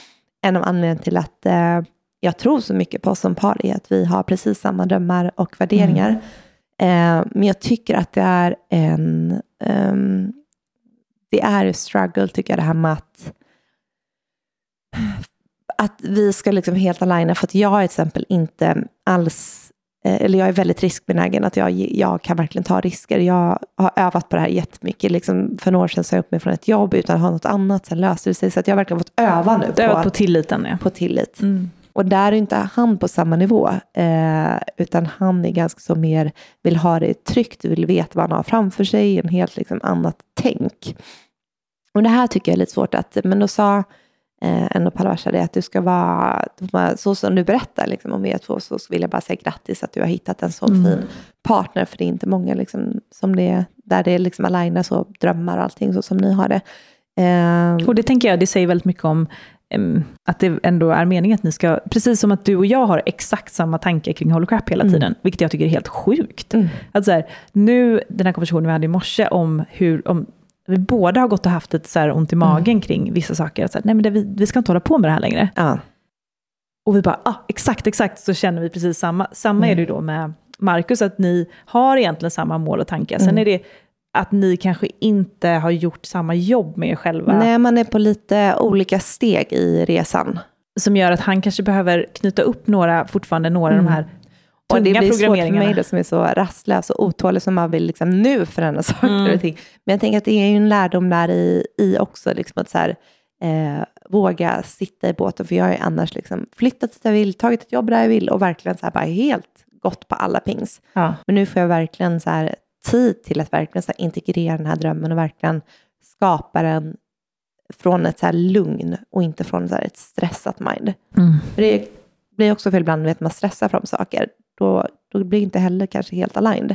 en av anledningarna till att eh, jag tror så mycket på oss som par, är att vi har precis samma drömmar och värderingar. Eh, men jag tycker att det är en, ehm, det är en struggle tycker jag det här med att att vi ska liksom helt aligna, för att jag är till exempel inte alls Eh, eller jag är väldigt riskbenägen, att jag, jag kan verkligen ta risker. Jag har övat på det här jättemycket. Liksom för några år sedan sa jag upp mig från ett jobb utan att ha något annat, sen löste det sig. Så att jag har verkligen fått öva nu Det på, var på tilliten, ja. på tillit. Mm. Och där är inte han på samma nivå, eh, utan han är ganska så mer, vill ha det tryggt, vill veta vad han har framför sig, en helt liksom annat tänk. Och det här tycker jag är lite svårt att, men då sa eh, ändå Palvarsa det att du ska vara, så som du berättar liksom, om er två, så vill jag bara säga grattis att du har hittat en så Mm. fin partner, för det är inte många liksom, som det, där det liksom alignar så, drömmar och allting så som ni har det. Eh, Och det tänker jag, det säger väldigt mycket om att det ändå är meningen att ni ska, precis som att du och jag har exakt samma tankar kring holocrap hela Mm. tiden, vilket jag tycker är helt sjukt. mm, Att så här, nu, den här konversationen vi hade i morse om hur, om, vi båda har gått och haft ett så här ont i magen kring vissa saker. Så här, nej men det, vi, vi ska inte hålla på med det här längre. ja, Och vi bara, ah, exakt, exakt, så känner vi precis samma. Samma är Mm. det ju då med Marcus, att ni har egentligen samma mål och tankar. Sen Mm. är det att ni kanske inte har gjort samma jobb med er själva. Nej, man är på lite olika steg i resan. Som gör att han kanske behöver knyta upp några, fortfarande några av Mm. de här Och det blir svårt för mig då, som är så rastlös och otålig som man vill liksom nu förändra <laughs> saker Mm. och ting. Men jag tänker att det är ju en lärdom där i, i också, liksom att så här, eh, våga sitta i båten. För jag har ju annars liksom flyttat dit jag vill, tagit ett jobb där jag vill och verkligen så här bara helt gått på alla pings. Ja. Men nu får jag verkligen så här tid till att verkligen så integrera den här drömmen och verkligen skapa den från ett så här lugn och inte från så ett stressat mind. Mm. För det blir också fel ibland, vet man stressar fram saker. Då, då blir det inte heller kanske helt aligned.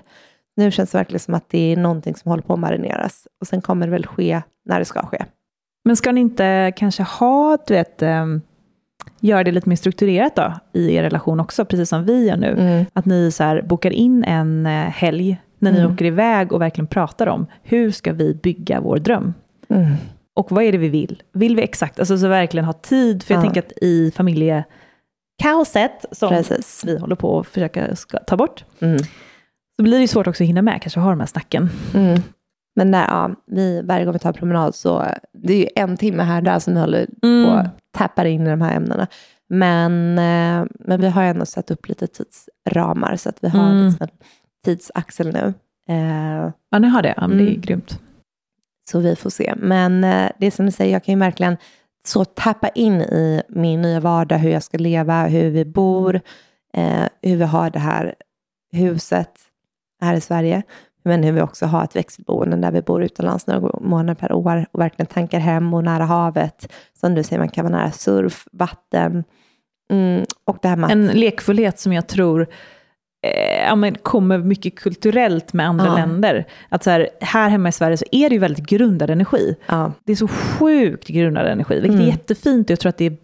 Nu känns det verkligen som att det är någonting som håller på att marineras. Och sen kommer det väl ske när det ska ske. Men ska ni inte kanske ha, du vet, um, göra det lite mer strukturerat då i er relation också, precis som vi gör nu? Mm. Att ni så här bokar in en eh, helg när ni Mm. åker iväg och verkligen pratar om hur ska vi bygga vår dröm? Mm. Och vad är det vi vill? Vill vi exakt, alltså så verkligen ha tid, för jag Ja. tänker att i familjekaoset som Precis. vi håller på att försöka ta bort, Mm. så blir det ju svårt också att hinna med kanske ha de här snacken. Mm. Men där, ja, vi, varje gång vi tar promenad så det är ju en timme här där som vi håller på Mm. och tappar in i de här ämnena. Men, eh, men vi har ändå satt upp lite tidsramar så att vi har Mm. liksom en tidsaxel nu. Eh, Ja, ni har det. Ja, det är Mm. grymt. så vi får se. Men eh, det är som du säger, jag kan ju verkligen så tappa in i min nya vardag, hur jag ska leva, hur vi bor, eh, hur vi har det här huset här i Sverige, men hur vi också har ett växelboende där vi bor utomlands några månader per år och verkligen tankar hem och nära havet. Som du säger, man kan vara nära surf, vatten mm, och det här med att- En lekfullhet som jag tror ja, men kommer mycket kulturellt med andra Ja. länder. Att så här, här hemma i Sverige så är det ju väldigt grundad energi. ja, Det är så sjukt grundad energi, vilket är Mm. jättefint. Jag tror att det är,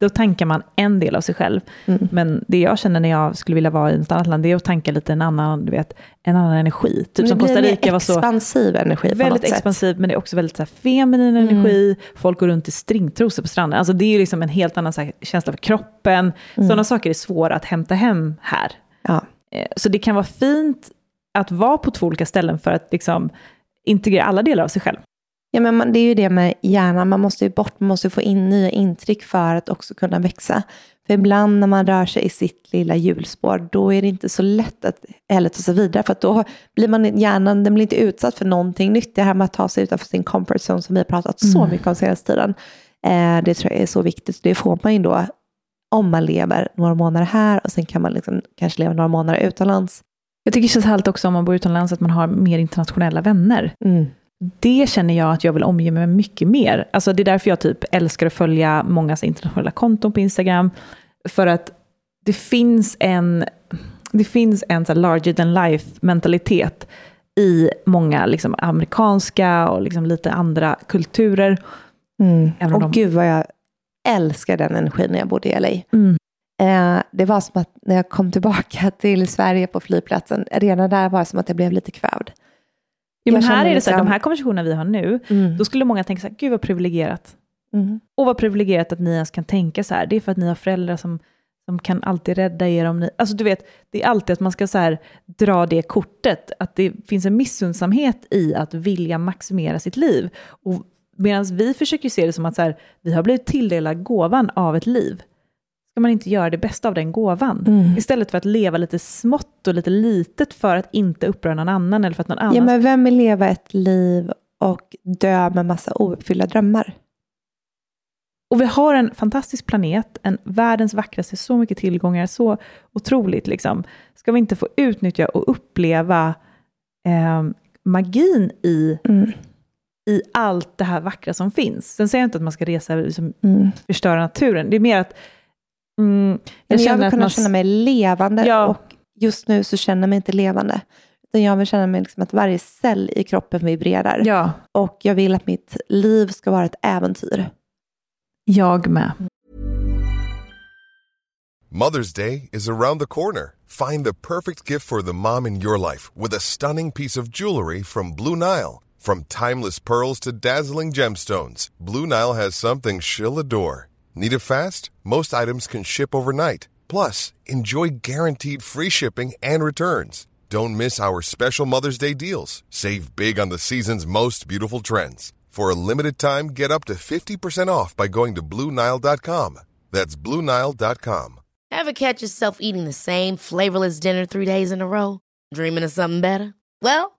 då tankar man en del av sig själv. mm, Men det jag känner när jag skulle vilja vara i ett annat land, det är att tanka lite en annan, du vet, en annan energi. Typ som Costa Rica var så expansiv energi väldigt något sätt. men det är också väldigt så här, feminin Mm. energi. Folk går runt i stringtrosor på stranden. Alltså det är ju liksom en helt annan här, känsla för kroppen. Mm. Sådana saker är svåra att hämta hem här. Ja. Eh, Så det kan vara fint att vara på två olika ställen för att liksom integrera alla delar av sig själv. Ja, men man, det är ju det med hjärnan, man måste ju bort, man måste få in nya intryck för att också kunna växa. För ibland när man rör sig i sitt lilla hjulspår, då är det inte så lätt att heller ta sig vidare, för då blir man, hjärnan den blir inte utsatt för någonting nytt. Det här med att ta sig utanför sin comfort zone som vi har pratat så Mm. mycket om senaste tiden, eh, det tror jag är så viktigt. Det får man ju då om man lever några månader här och sen kan man liksom kanske leva några månader utomlands. Jag tycker det känns härligt också om man bor utomlands att man har mer internationella vänner. Det känner jag att jag vill omge mig med mycket mer. Alltså det är därför jag typ älskar att följa många internationella konton på Instagram. För att det finns en, det finns en så larger than life mentalitet i många liksom amerikanska och liksom lite andra kulturer. Mm. Även Och de- gud vad jag älskar den energin när jag bodde i LA. Mm. Eh, det var som att när jag kom tillbaka <laughs> till Sverige på flygplatsen, redan där var det som att jag blev lite kvävd. Jo, men här är det så här, liksom- de här konversationerna vi har nu, då skulle många tänka så här, gud vad privilegierat. Mm. Och vad privilegierat att ni ens kan tänka så här. Det är för att ni har föräldrar som, som kan alltid rädda er om ni... Alltså du vet, det är alltid att man ska så här, dra det kortet. Att det finns en missundsamhet i att vilja maximera sitt liv. Och medan vi försöker se det som att så här, vi har blivit tilldelade gåvan av ett liv. Ska man inte göra det bästa av den gåvan? Mm. Istället för att leva lite smått och lite litet för att inte uppröra någon annan eller för att någon annan Ja, men vem vill leva ett liv och dö med massa ouppfyllda drömmar? Och vi har en fantastisk planet, en världens vackraste, så mycket tillgångar, så otroligt liksom. Ska vi inte få utnyttja och uppleva eh, magin i, Mm. I allt det här vackra som finns? Sen säger jag inte att man ska resa och liksom, Mm. förstöra naturen. Det är mer att mm, Jag, jag jag känner vill att kunna man... känna mig levande Ja. och just nu så känner jag mig inte levande. Utan jag vill känna mig liksom att varje cell i kroppen vibrerar. Ja, Och jag vill att mitt liv ska vara ett äventyr. jag med. Mother's Day is around the corner. Find the perfect gift for the mom in your life with a stunning piece of jewelry from Blue Nile. From timeless pearls to dazzling gemstones, Blue Nile has something she'll adore. Need it fast? Most items can ship overnight. Plus, enjoy guaranteed free shipping and returns. Don't miss our special Mother's Day deals. Save big on the season's most beautiful trends. For a limited time, get up to 50% off by going to BlueNile.com. That's BlueNile.com. Ever catch yourself eating the same flavorless dinner three days in a row? Dreaming of something better? Well,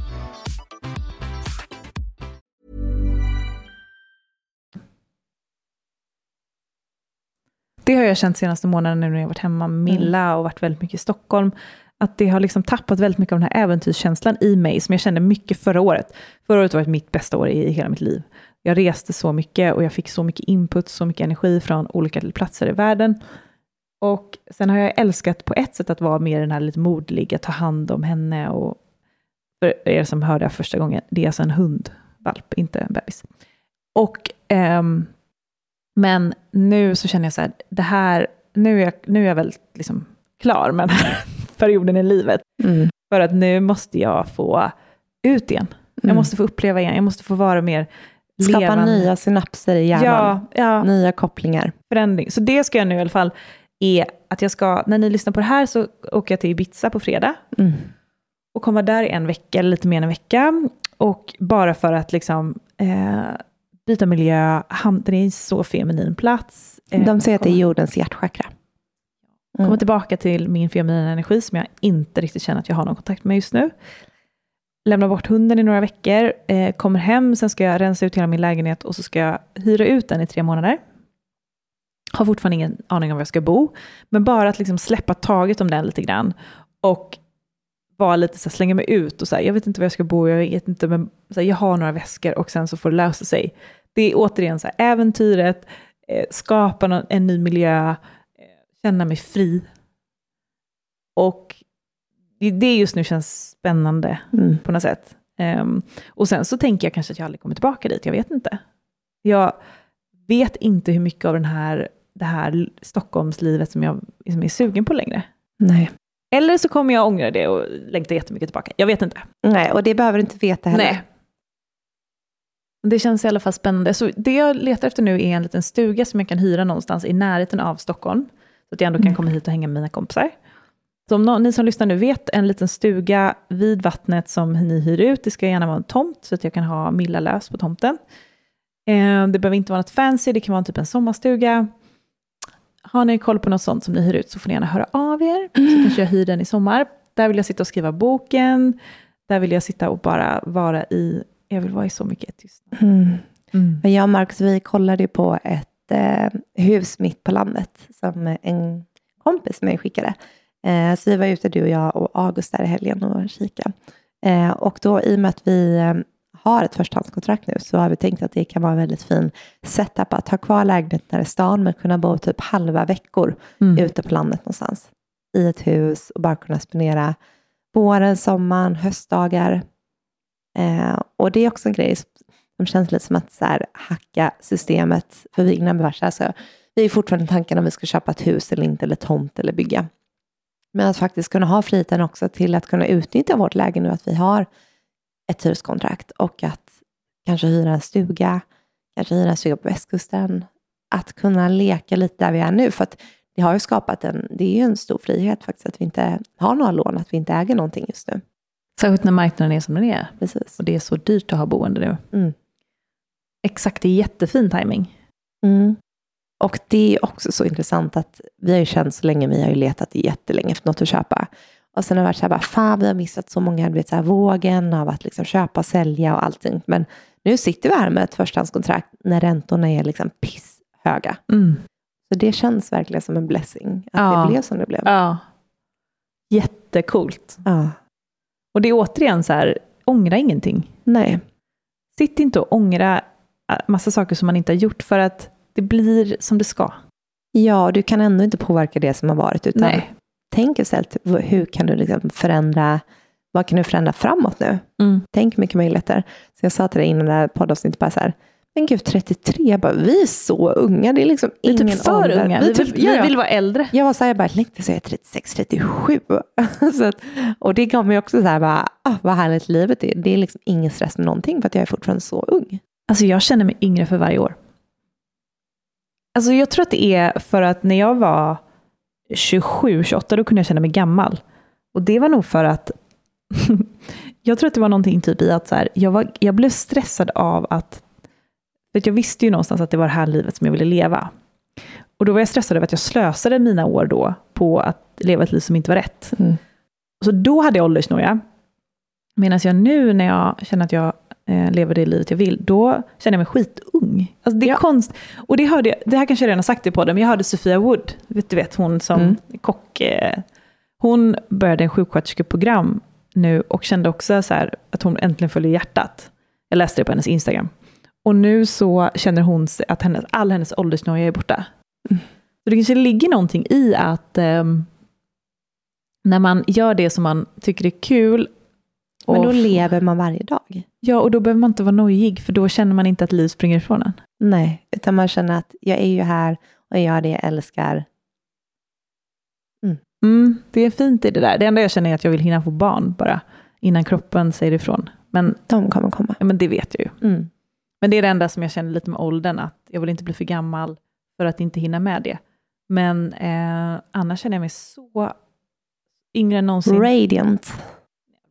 Det har jag känt senaste månaden nu när jag varit hemma med Milla och varit väldigt mycket i Stockholm. Att det har liksom tappat väldigt mycket av den här äventyrskänslan i mig som jag kände mycket förra året. Förra året var mitt bästa år i hela mitt liv. Jag reste så mycket och jag fick så mycket input, så mycket energi från olika platser i världen. Och sen har jag älskat på ett sätt att vara mer den här lite modliga, ta hand om henne och för er som hörde första gången, det är alltså en hundvalp, inte en bebis. Och, ehm, men nu så känner jag så här, det här, nu är jag, nu är jag väl liksom klar med den här <laughs> perioden i livet. Mm. För att nu måste jag få ut igen. Jag Mm. måste få uppleva igen, jag måste få vara mer Skapa levande. nya synapser i hjärnan. Ja, ja, Nya kopplingar. förändring. Så det ska jag nu i alla fall, är att jag ska, när ni lyssnar på det här så åker jag till Ibiza på fredag Mm. och kommer där i en vecka, eller lite mer än en vecka. Och bara för att liksom eh, byta miljö, det är en så feminin plats. Eh, De säger att det är jordens hjärtchakra. Mm. komma tillbaka till min feminina energi som jag inte riktigt känner att jag har någon kontakt med just nu. Lämna bort hunden i några veckor, eh, kommer hem, sen ska jag rensa ut hela min lägenhet och så ska jag hyra ut den i tre månader. Har fortfarande ingen aning om var jag ska bo, men bara att liksom släppa taget om den lite grann och vara lite så här, slänga mig ut och säga, jag vet inte var jag ska bo, jag vet inte, men så här, jag har några väskor och sen så får det lösa sig. Det är återigen så här, äventyret, eh, skapa någon, en ny miljö, eh, känna mig fri. Och det- just nu känns spännande Mm. på något sätt. Ehm, och sen så tänker jag kanske att jag aldrig kommer tillbaka dit, jag vet inte. Jag vet inte hur mycket av den här, det här Stockholmslivet som jag liksom är sugen på längre. Nej. Eller så kommer jag ångra det och längta jättemycket tillbaka. Jag vet inte. Nej, och det behöver du inte veta heller. Nej. Det känns i alla fall spännande. Så det jag letar efter nu är en liten stuga som jag kan hyra någonstans i närheten av Stockholm. Så att jag ändå kan Mm. komma hit och hänga med mina kompisar. Så om någon, ni som lyssnar nu vet en liten stuga vid vattnet som ni hyr ut, det ska gärna vara en tomt så att jag kan ha Milla lös på tomten. Eh, det behöver inte vara något fancy, det kan vara typ en sommarstuga. Har ni koll på något sånt som ni hyr ut så får ni gärna höra av er. <clears throat> Så kanske jag hyr den i sommar. Där vill jag sitta och skriva boken. Där vill jag sitta och bara vara i, jag vill vara i så mycket tystnad. Mm. Mm. Men jag och Marcus, vi kollade ju på ett eh, hus mitt på landet som en kompis med mig skickade. Eh, så vi var ute, du och jag och August där i helgen och kika. Eh, och då i och med att vi eh, har ett förstahandskontrakt nu så har vi tänkt att det kan vara en väldigt fin setup att ha kvar lägenheten här i stan men kunna bo typ halva veckor Mm. ute på landet någonstans. I ett hus och bara kunna spendera våren, sommaren, höstdagar. Eh, och det är också en grej som känns lite som att så här, hacka systemet. För vi glömmer vart alltså, vi är fortfarande tanken om vi ska köpa ett hus eller inte, eller tomt eller bygga. Men att faktiskt kunna ha friheten också till att kunna utnyttja vårt läge nu, att vi har ett hyreskontrakt och att kanske hyra en stuga, kanske hyra en stuga på västkusten. Att kunna leka lite där vi är nu, för att det har ju skapat en, det är ju en stor frihet faktiskt att vi inte har några lån, att vi inte äger någonting just nu. Särskilt när marknaden är som den är. Precis. Och det är så dyrt att ha boende nu. Mm. Exakt, det är jättefin timing. Mm. Och det är också så intressant att vi har ju känt så länge, vi har ju letat jättelänge efter något att köpa. Och sen har det varit så här, bara, fan vi har missat så många, du vet, så här, vågen av att liksom köpa och sälja och allting. Men nu sitter vi här med ett förstahandskontrakt när räntorna är liksom pisshöga. Mm. Så det känns verkligen som en blessing att Ja. det blev som det blev. Ja. Jättecoolt. Ja. Och det är återigen så här, ångra ingenting. Nej. Sitt inte och ångra äh, massa saker som man inte har gjort för att det blir som det ska. Ja, du kan ändå inte påverka det som har varit, utan Nej. Tänk istället, hur kan du liksom förändra, vad kan du förändra framåt nu? Mm. Tänk mycket möjligheter. Så jag sa till dig innan det här poddavsnittet bara så här, men gud 33, jag bara, vi är så unga, det är liksom Vi är ingen typ för ålder. unga. Vi, Vi typ, vi ja. vill vara äldre. Jag var så här, jag bara längtar så jag är 36, 37. <laughs> så att, och det gav mig också så här, bara, ah, vad härligt livet är. Det är liksom ingen stress med någonting för att jag är fortfarande så ung. Alltså jag känner mig yngre för varje år. Alltså jag tror att det är för att när jag var 27, 28, då kunde jag känna mig gammal. Och det var nog för att <laughs> jag tror att det var någonting typ i att så här, jag, var, jag blev stressad av att, för att jag visste ju någonstans att det var det här livet som jag ville leva. Och då var jag stressad över att jag slösade mina år då på att leva ett liv som inte var rätt. Mm. Så då hade jag åldersnoja. Medan jag nu när jag känner att jag eh, lever det livet jag vill, då känner jag mig skitung. Alltså det är Ja. konst. Och det hörde jag, det här kanske jag redan har sagt i podden, men jag hörde Sofia Wood, vet du vet hon som Mm. kock, eh, hon började en sjuksköterskeprogram nu och kände också så här att hon äntligen följer hjärtat. Jag läste det på hennes Instagram. Och nu så känner hon att hennes, all hennes åldersnoja är borta. Mm. Så det kanske ligger någonting i att ehm, när man gör det som man tycker är kul. Men då lever man varje dag. Ja, och då behöver man inte vara nojig, för då känner man inte att liv springer ifrån en. Nej, utan man känner att jag är ju här och jag gör det jag älskar. Mm, det är fint i det där. Det enda jag känner är att jag vill hinna få barn bara, innan kroppen säger ifrån. Men, De kommer komma. ja, men det vet jag ju. Mm. Men det är det enda som jag känner lite med åldern, att jag vill inte bli för gammal för att inte hinna med det. Men eh, annars känner jag mig så yngre än någonsin. Radiant.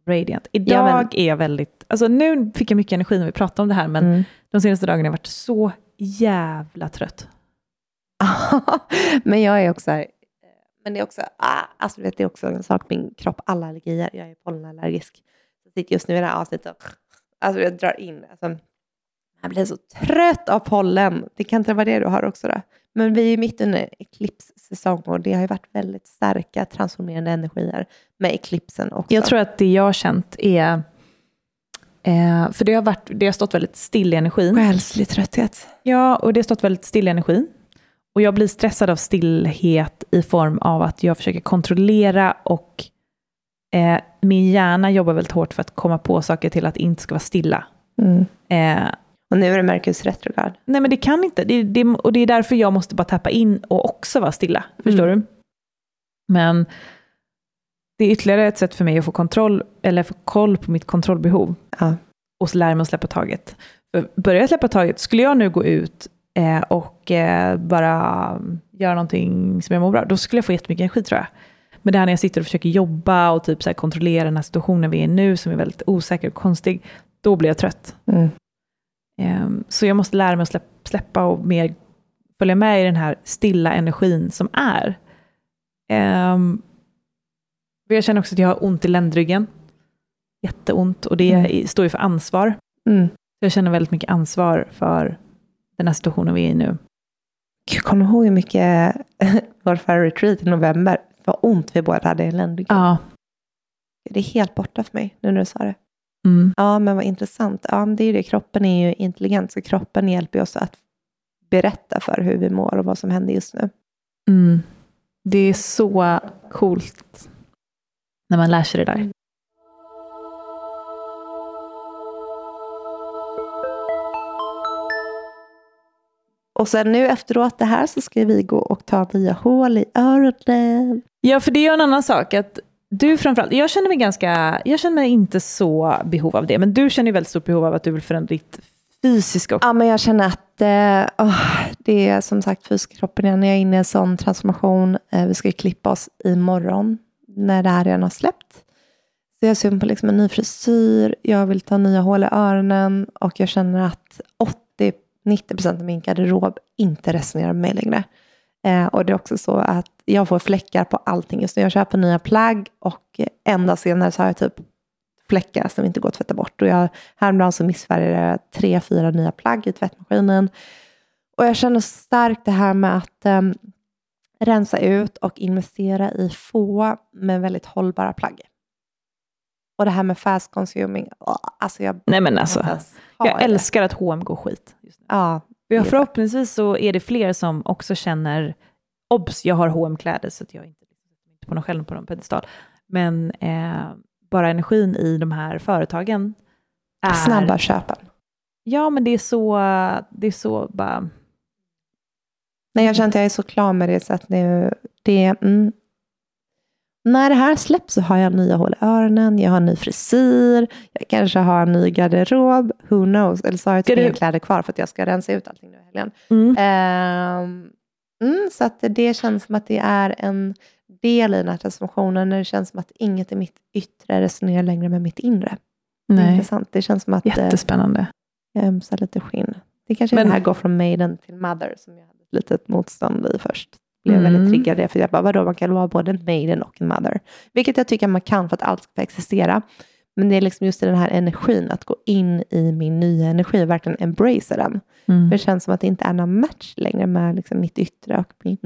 Radiant. Idag är jag väldigt, alltså nu fick jag mycket energi när vi pratade om det här, men Mm. de senaste dagarna har jag varit så jävla trött. <laughs> men jag är också här, men det är också, ah, alltså vet, det är också en sak, min kropp, alla allergier, jag är pollenallergisk. Jag sitter just nu i det här avsnittet och alltså jag drar in, alltså, jag blir så trött av pollen. Det kan inte vara det du har också då. Men vi är mitt under eklipssäsong och det har ju varit väldigt starka transformerande energier med eklipsen också. Jag tror att det jag har känt är, eh, för det har, varit, det har stått väldigt still i energin. Själslig trötthet. Ja, och det har stått väldigt still i energin. Och jag blir stressad av stillhet i form av att jag försöker kontrollera och eh, min hjärna jobbar väldigt hårt för att komma på saker till att inte ska vara stilla. Mm. Eh, Och nu är det Merkurs retrograd. nej men det kan inte, det, det, och det är därför jag måste bara tappa in och också vara stilla. Förstår du? Men det är ytterligare ett sätt för mig att få kontroll, eller få koll på mitt kontrollbehov. Ja. och så lära mig att släppa taget. Börjar jag släppa taget, skulle jag nu gå ut eh, och eh, bara göra någonting som jag mår bra, då skulle jag få jättemycket energi tror jag. Men det här när jag sitter och försöker jobba och typ så kontrollera den här situationen vi är i nu, som är väldigt osäker och konstig, då blir jag trött. Mm. Ehm, så jag måste lära mig att släpp, släppa och mer följa med i den här stilla energin som är. Um, jag känner också att jag har ont i ländryggen. Jätteont och det Mm. står ju för ansvar. Mm. Jag känner väldigt mycket ansvar för den här situationen vi är i nu. Gud, kommer ihåg hur mycket <laughs> vår förra retreat i november, vad ont vi båda hade i ländryggen? Ja. Det är helt borta för mig nu när du sa det. Mm. Ja, men vad intressant. Ja, det är det. Kroppen är ju intelligent, så kroppen hjälper oss att berätta för hur vi mår och vad som händer just nu. Mm. Det är så coolt när man lär sig det där. Och sen nu efteråt det här så ska vi gå och ta nya hål i öronen. Ja, för det är ju en annan sak. att du framförallt, jag känner mig ganska, jag känner mig inte så behov av det, men du känner ju väldigt stort behov av att du vill förändra ditt fysiska också. Ja, men jag känner att eh, oh, det är som sagt fysiska kroppen igen. Jag är inne i en sån transformation. Eh, vi ska klippa oss imorgon när det här redan har släppt. Så jag ser på liksom en ny frisyr. Jag vill ta nya hål i öronen och jag känner att 80-90% av min garderob inte resonerar med mig längre. Eh, och det är också så att jag får fläckar på allting just nu. Jag köper nya plagg och en dag senare så har jag typ fläckar som inte går att tvätta bort. Och jag, häromdagen så missfärgade jag tre, fyra nya plagg i tvättmaskinen. Och jag känner starkt det här med att em, rensa ut och investera i få men väldigt hållbara plagg. Och det här med fast consuming, åh, alltså jag... Nej men alltså, jag det. älskar att H&M går skit. Ja, Är förhoppningsvis så är det fler som också känner, obs, jag har hm kläder så att jag inte inte på någon själv på någon pedestal. Men eh, bara energin i de här företagen är... snabba köpen. Ja, men det är så, det är så bara... Nej, jag känner att jag är så klar med det så att nu, det, mm, när det här släpps så har jag nya hål i öronen, jag har ny frisyr, jag kanske har en ny garderob, who knows, eller så har jag typ inga kläder kvar för att jag ska rensa ut allting nu i helgen. Mm. Ehm, mm, så att det känns som att det är en del i den här transformationen, när det känns som att inget i mitt yttre resonerar längre med mitt inre. Det är Nej, intressant, det känns som att eh, jättespännande. jag ömsar lite skinn. Det kanske är Men- det här går från maiden till mother som jag hade ett litet motstånd i först. Blev Mm. väldigt triggad det, för jag bara, vadå, man kan vara både en maiden och en mother. Vilket jag tycker man kan för att allt ska existera. Men det är liksom just den här energin, att gå in i min nya energi och verkligen embracea den. Mm. För det känns som att det inte är någon match längre med liksom mitt yttre och min,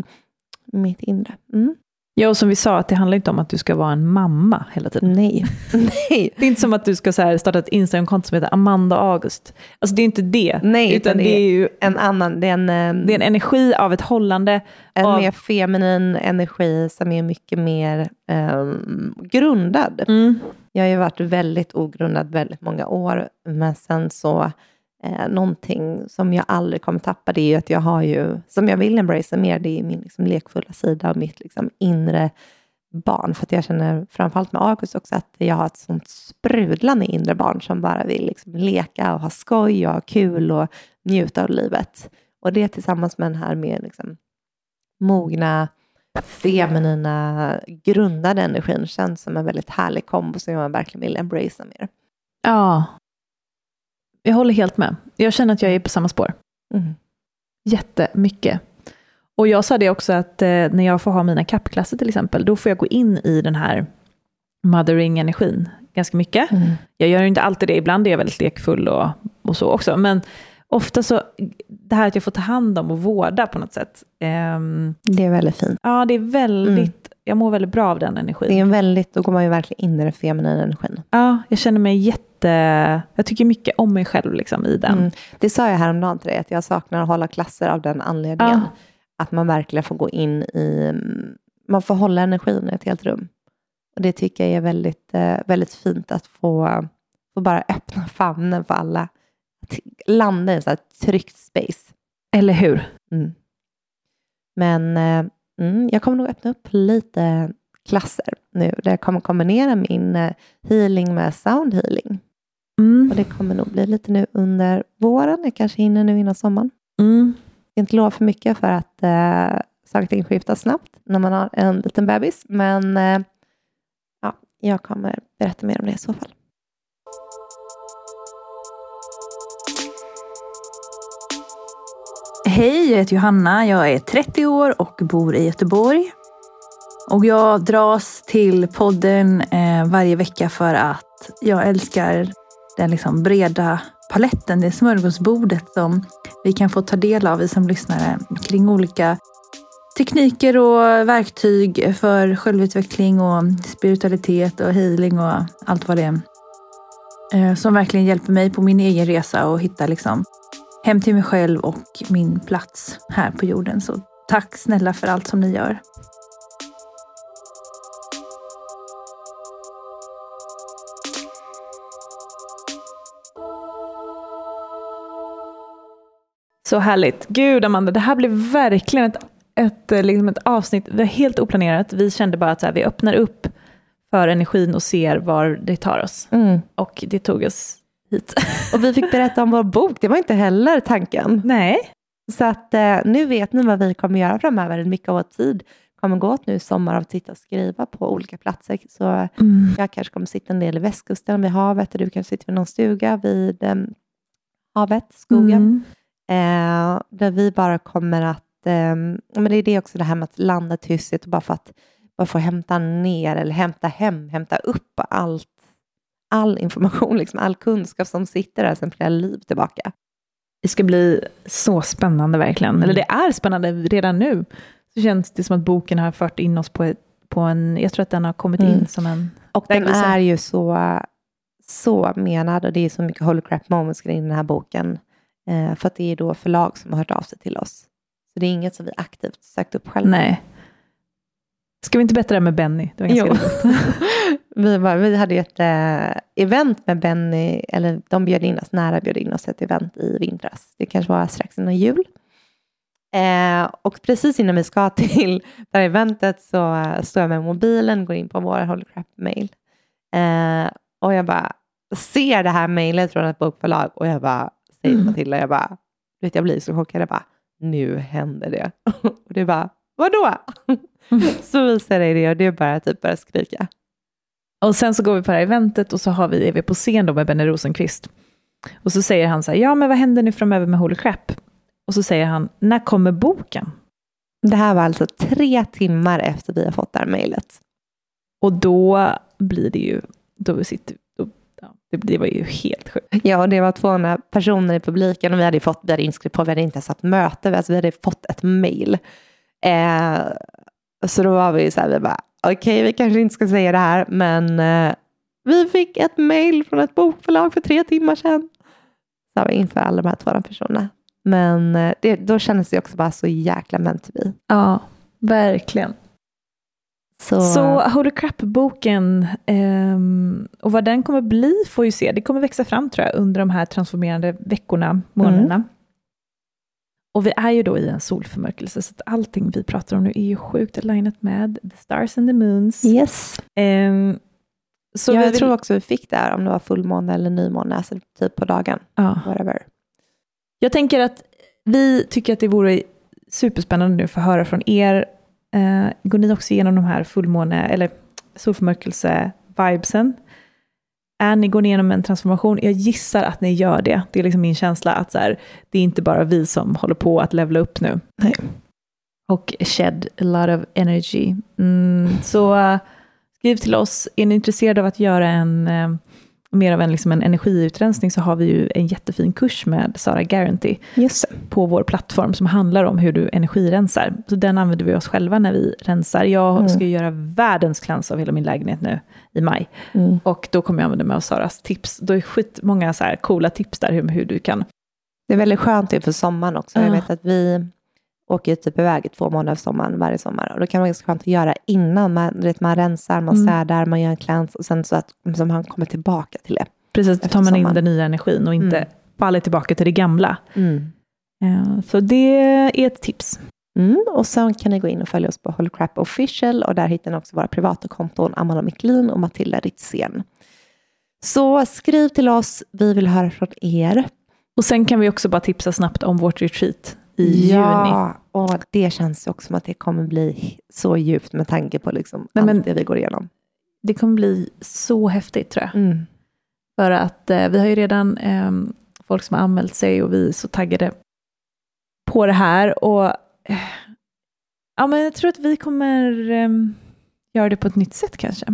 mitt inre. Mm. Ja, och som vi sa, att det handlar inte om att du ska vara en mamma hela tiden. Nej. <laughs> Nej. Det är inte som att du ska så starta ett Instagram-konto som heter Amanda August. Alltså det är inte det. Nej, utan det är ju en annan, det är en, eh, det är en energi av ett hållande. en av, mer feminin energi som är mycket mer ehm, grundad. mm, Jag har ju varit väldigt ogrundad väldigt många år, men sen så eh, någonting som jag aldrig kommer tappa, det är ju att jag har ju, som jag vill embracea mer, det är min liksom, lekfulla sida och mitt liksom, inre barn. För att jag känner, framförallt med August också, att jag har ett sånt sprudlande inre barn som bara vill liksom, leka och ha skoj och ha kul och njuta av livet. Och det tillsammans med den här mer liksom, mogna, feminina, grundade energin känns som en väldigt härlig kombo som jag verkligen vill embracea mer. ja. Jag håller helt med. Jag känner att jag är på samma spår. Mm. Jättemycket. Och jag sa det också att eh, när jag får ha mina kappklasser till exempel, då får jag gå in i den här mothering-energin ganska mycket. Mm. Jag gör ju inte alltid det, ibland är jag väldigt lekfull och, och så också. Men ofta så, det här att jag får ta hand om och vårda på något sätt. ehm, Det är väldigt fint. ja, det är väldigt, jag mår väldigt bra av den energin. Det är en väldigt, då går man ju verkligen in i den feminina energin. Ja, jag känner mig jätte, jag tycker mycket om mig själv liksom i den. Mm. Det sa jag häromdagen till dig, att jag saknar att hålla klasser av den anledningen. Ja. Att man verkligen får gå in i, man får hålla energin i ett helt rum. Och det tycker jag är väldigt, eh, väldigt fint att få, få bara öppna <laughs> famnen för alla. Att landa i en här tryggt space. Eller hur? Mm. Men eh, mm, jag kommer nog öppna upp lite klasser nu, där jag kommer kombinera min eh, healing med sound healing. Mm. Och det kommer nog bli lite nu under våren, jag kanske hinner nu innan sommaren. Mm. Jag inte lova för mycket för att eh, saker och ting skiftar snabbt när man har en liten bebis, men eh, ja, jag kommer berätta mer om det i så fall. Hej, jag heter Johanna. Jag är 30 år och bor i Göteborg. Och jag dras till podden eh, varje vecka för att jag älskar den liksom breda paletten, det smörgåsbordet som vi kan få ta del av, vi som lyssnare, kring olika tekniker och verktyg för självutveckling och spiritualitet och healing och allt vad det är. Eh, Som verkligen hjälper mig på min egen resa och hitta liksom hem till mig själv och min plats här på jorden. Så tack snälla för allt som ni gör. Så härligt. Gud Amanda, det här blev verkligen ett, ett, eh, liksom ett avsnitt, det var helt oplanerat. Vi kände bara att här, vi öppnar upp för energin och ser var det tar oss. Och det tog oss hit. <laughs> Och vi fick berätta om vår bok, det var inte heller tanken. Nej. Så att eh, nu vet ni vad vi kommer göra framöver. Mycket av vår tid kommer gå åt nu i sommar av att sitta och skriva på olika platser. Så Mm. jag kanske kommer sitta en del i västkusten vid havet och du kanske sitter vid någon stuga vid eh, havet, skogen. Mm. Eh, där vi bara kommer att, eh, men det är det också det här med att landa tyst och bara för att bara få hämta ner eller hämta hem, hämta upp allt, all information, <laughs> liksom, all kunskap som sitter där sedan flera liv tillbaka. Det ska bli så spännande verkligen. Eller det är spännande redan nu. Så känns det som att boken har fört in oss på, ett, på en, jag tror att den har kommit in Mm. som en... Och den så. är ju så, så menad och det är så mycket holy crap moments kring den här boken. Eh, för att det är då förlag som har hört av sig till oss. Så det är inget som vi aktivt sökt upp själva. Nej. Ska vi inte berätta det här med Benny? Det var ganska Jo. <laughs> vi, var, vi hade ju ett eh, event med Benny, eller de bjöd in oss, nära bjöd in oss ett event i vintras. Det kanske var strax innan jul. Eh, och precis innan vi ska <laughs> till det här eventet så eh, står jag med mobilen, går in på vår Holy Crap-mail. Eh, och jag bara ser det här mejlet från ett bokförlag och jag bara säger till Matilda, jag bara, du vet jag blir så chockad, jag bara, nu händer det. <laughs> och du bara, vadå? <laughs> så visar jag dig det och du bara typ börjar skrika. Och sen så går vi på det här eventet och så har vi, är vi på scen då med Benny Rosenqvist. Och så säger han så här, ja men vad händer nu framöver med Holy Crap? Och så säger han, när kommer boken? Det här var alltså tre timmar efter vi har fått det här mejlet. Och då blir det ju, då sitter, då, ja, det, det var ju helt sjukt. Ja, och det var 200 personer i publiken och vi hade fått, vi hade inskrivet på, vi hade inte ens haft möte, alltså vi hade fått ett mejl. Eh, Så då var vi så här, vi bara, okej okay, vi kanske inte ska säga det här, men eh, vi fick ett mail från ett bokförlag för tre timmar sedan. Så vi inför alla de här två personerna. Men eh, det, då kändes det också bara så jäkla meant to be. Ja, verkligen. Så, så Holy Crap-boken um, och vad den kommer bli får ju se. Det kommer växa fram tror jag under de här transformerande veckorna, månaderna. Mm. Och vi är ju då i en solförmörkelse, så att allting vi pratar om nu är ju sjukt alignat med the stars and the moons. Yes. Um, så ja, jag vill... tror också vi fick det här, om det var fullmåne eller nymåne, alltså typ på dagen. Ja. Whatever. Jag tänker att vi tycker att det vore superspännande nu att få höra från er. Eh, går ni också igenom de här fullmåne, eller solförmörkelse-vibesen? Är ni går igenom en transformation? Jag gissar att ni gör det. Det är liksom min känsla att så här, det är inte bara vi som håller på att levla upp nu. Nej. Och shed a lot of energy. Mm, så uh, skriv till oss. Är ni intresserade av att göra en uh, mer av en, liksom en energiutrensning så har vi ju en jättefin kurs med Sara Guarantee på vår plattform som handlar om hur du energirensar. Så den använder vi oss själva när vi rensar. Jag mm. ska göra världens klans av hela min lägenhet nu i maj. Mm. Och då kommer jag använda mig av Saras tips. Då är skitmånga så här coola tips där hur, hur du kan... Det är väldigt skönt inför sommaren också. Jag vet att vi åker typ iväg i två månader sommaren varje sommar. Och då kan det vara ganska skönt att göra innan. Man, vet, man rensar, man mm. städar, man gör en cleanse och sen så att så man kommer tillbaka till det. Precis, då tar man in den nya energin och inte mm. faller tillbaka till det gamla. Mm. Ja, så det är ett tips. Mm, och sen kan ni gå in och följa oss på Holocrap official och där hittar ni också våra privata konton Amanda Miklin och Matilda Ritzén. Så skriv till oss, vi vill höra från er. Och sen kan vi också bara tipsa snabbt om vårt retreat i ja, juni. Ja, och det känns också som att det kommer bli så djupt med tanke på liksom Nej, allt det vi går igenom. Det kommer bli så häftigt tror jag. Mm. För att eh, vi har ju redan eh, folk som har anmält sig och vi är så taggade på det här. Och ja, men jag tror att vi kommer eh, göra det på ett nytt sätt kanske.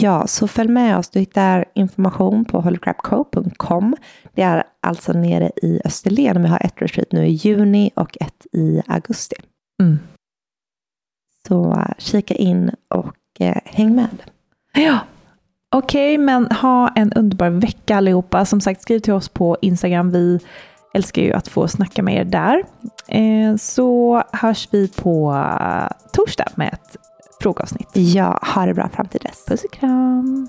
Ja, så följ med oss. Du hittar information på holycrapco.com. Det är alltså nere i Österlen. Vi har ett retreat nu i juni och ett i augusti. Mm. Så uh, kika in och uh, häng med. Ja, okej, okay, men ha en underbar vecka allihopa. Som sagt, skriv till oss på Instagram. Vi älskar ju att få snacka med er där. Eh, så hörs vi på torsdag med ett frågeavsnitt. Ja, ha det bra fram till dess. Puss och kram.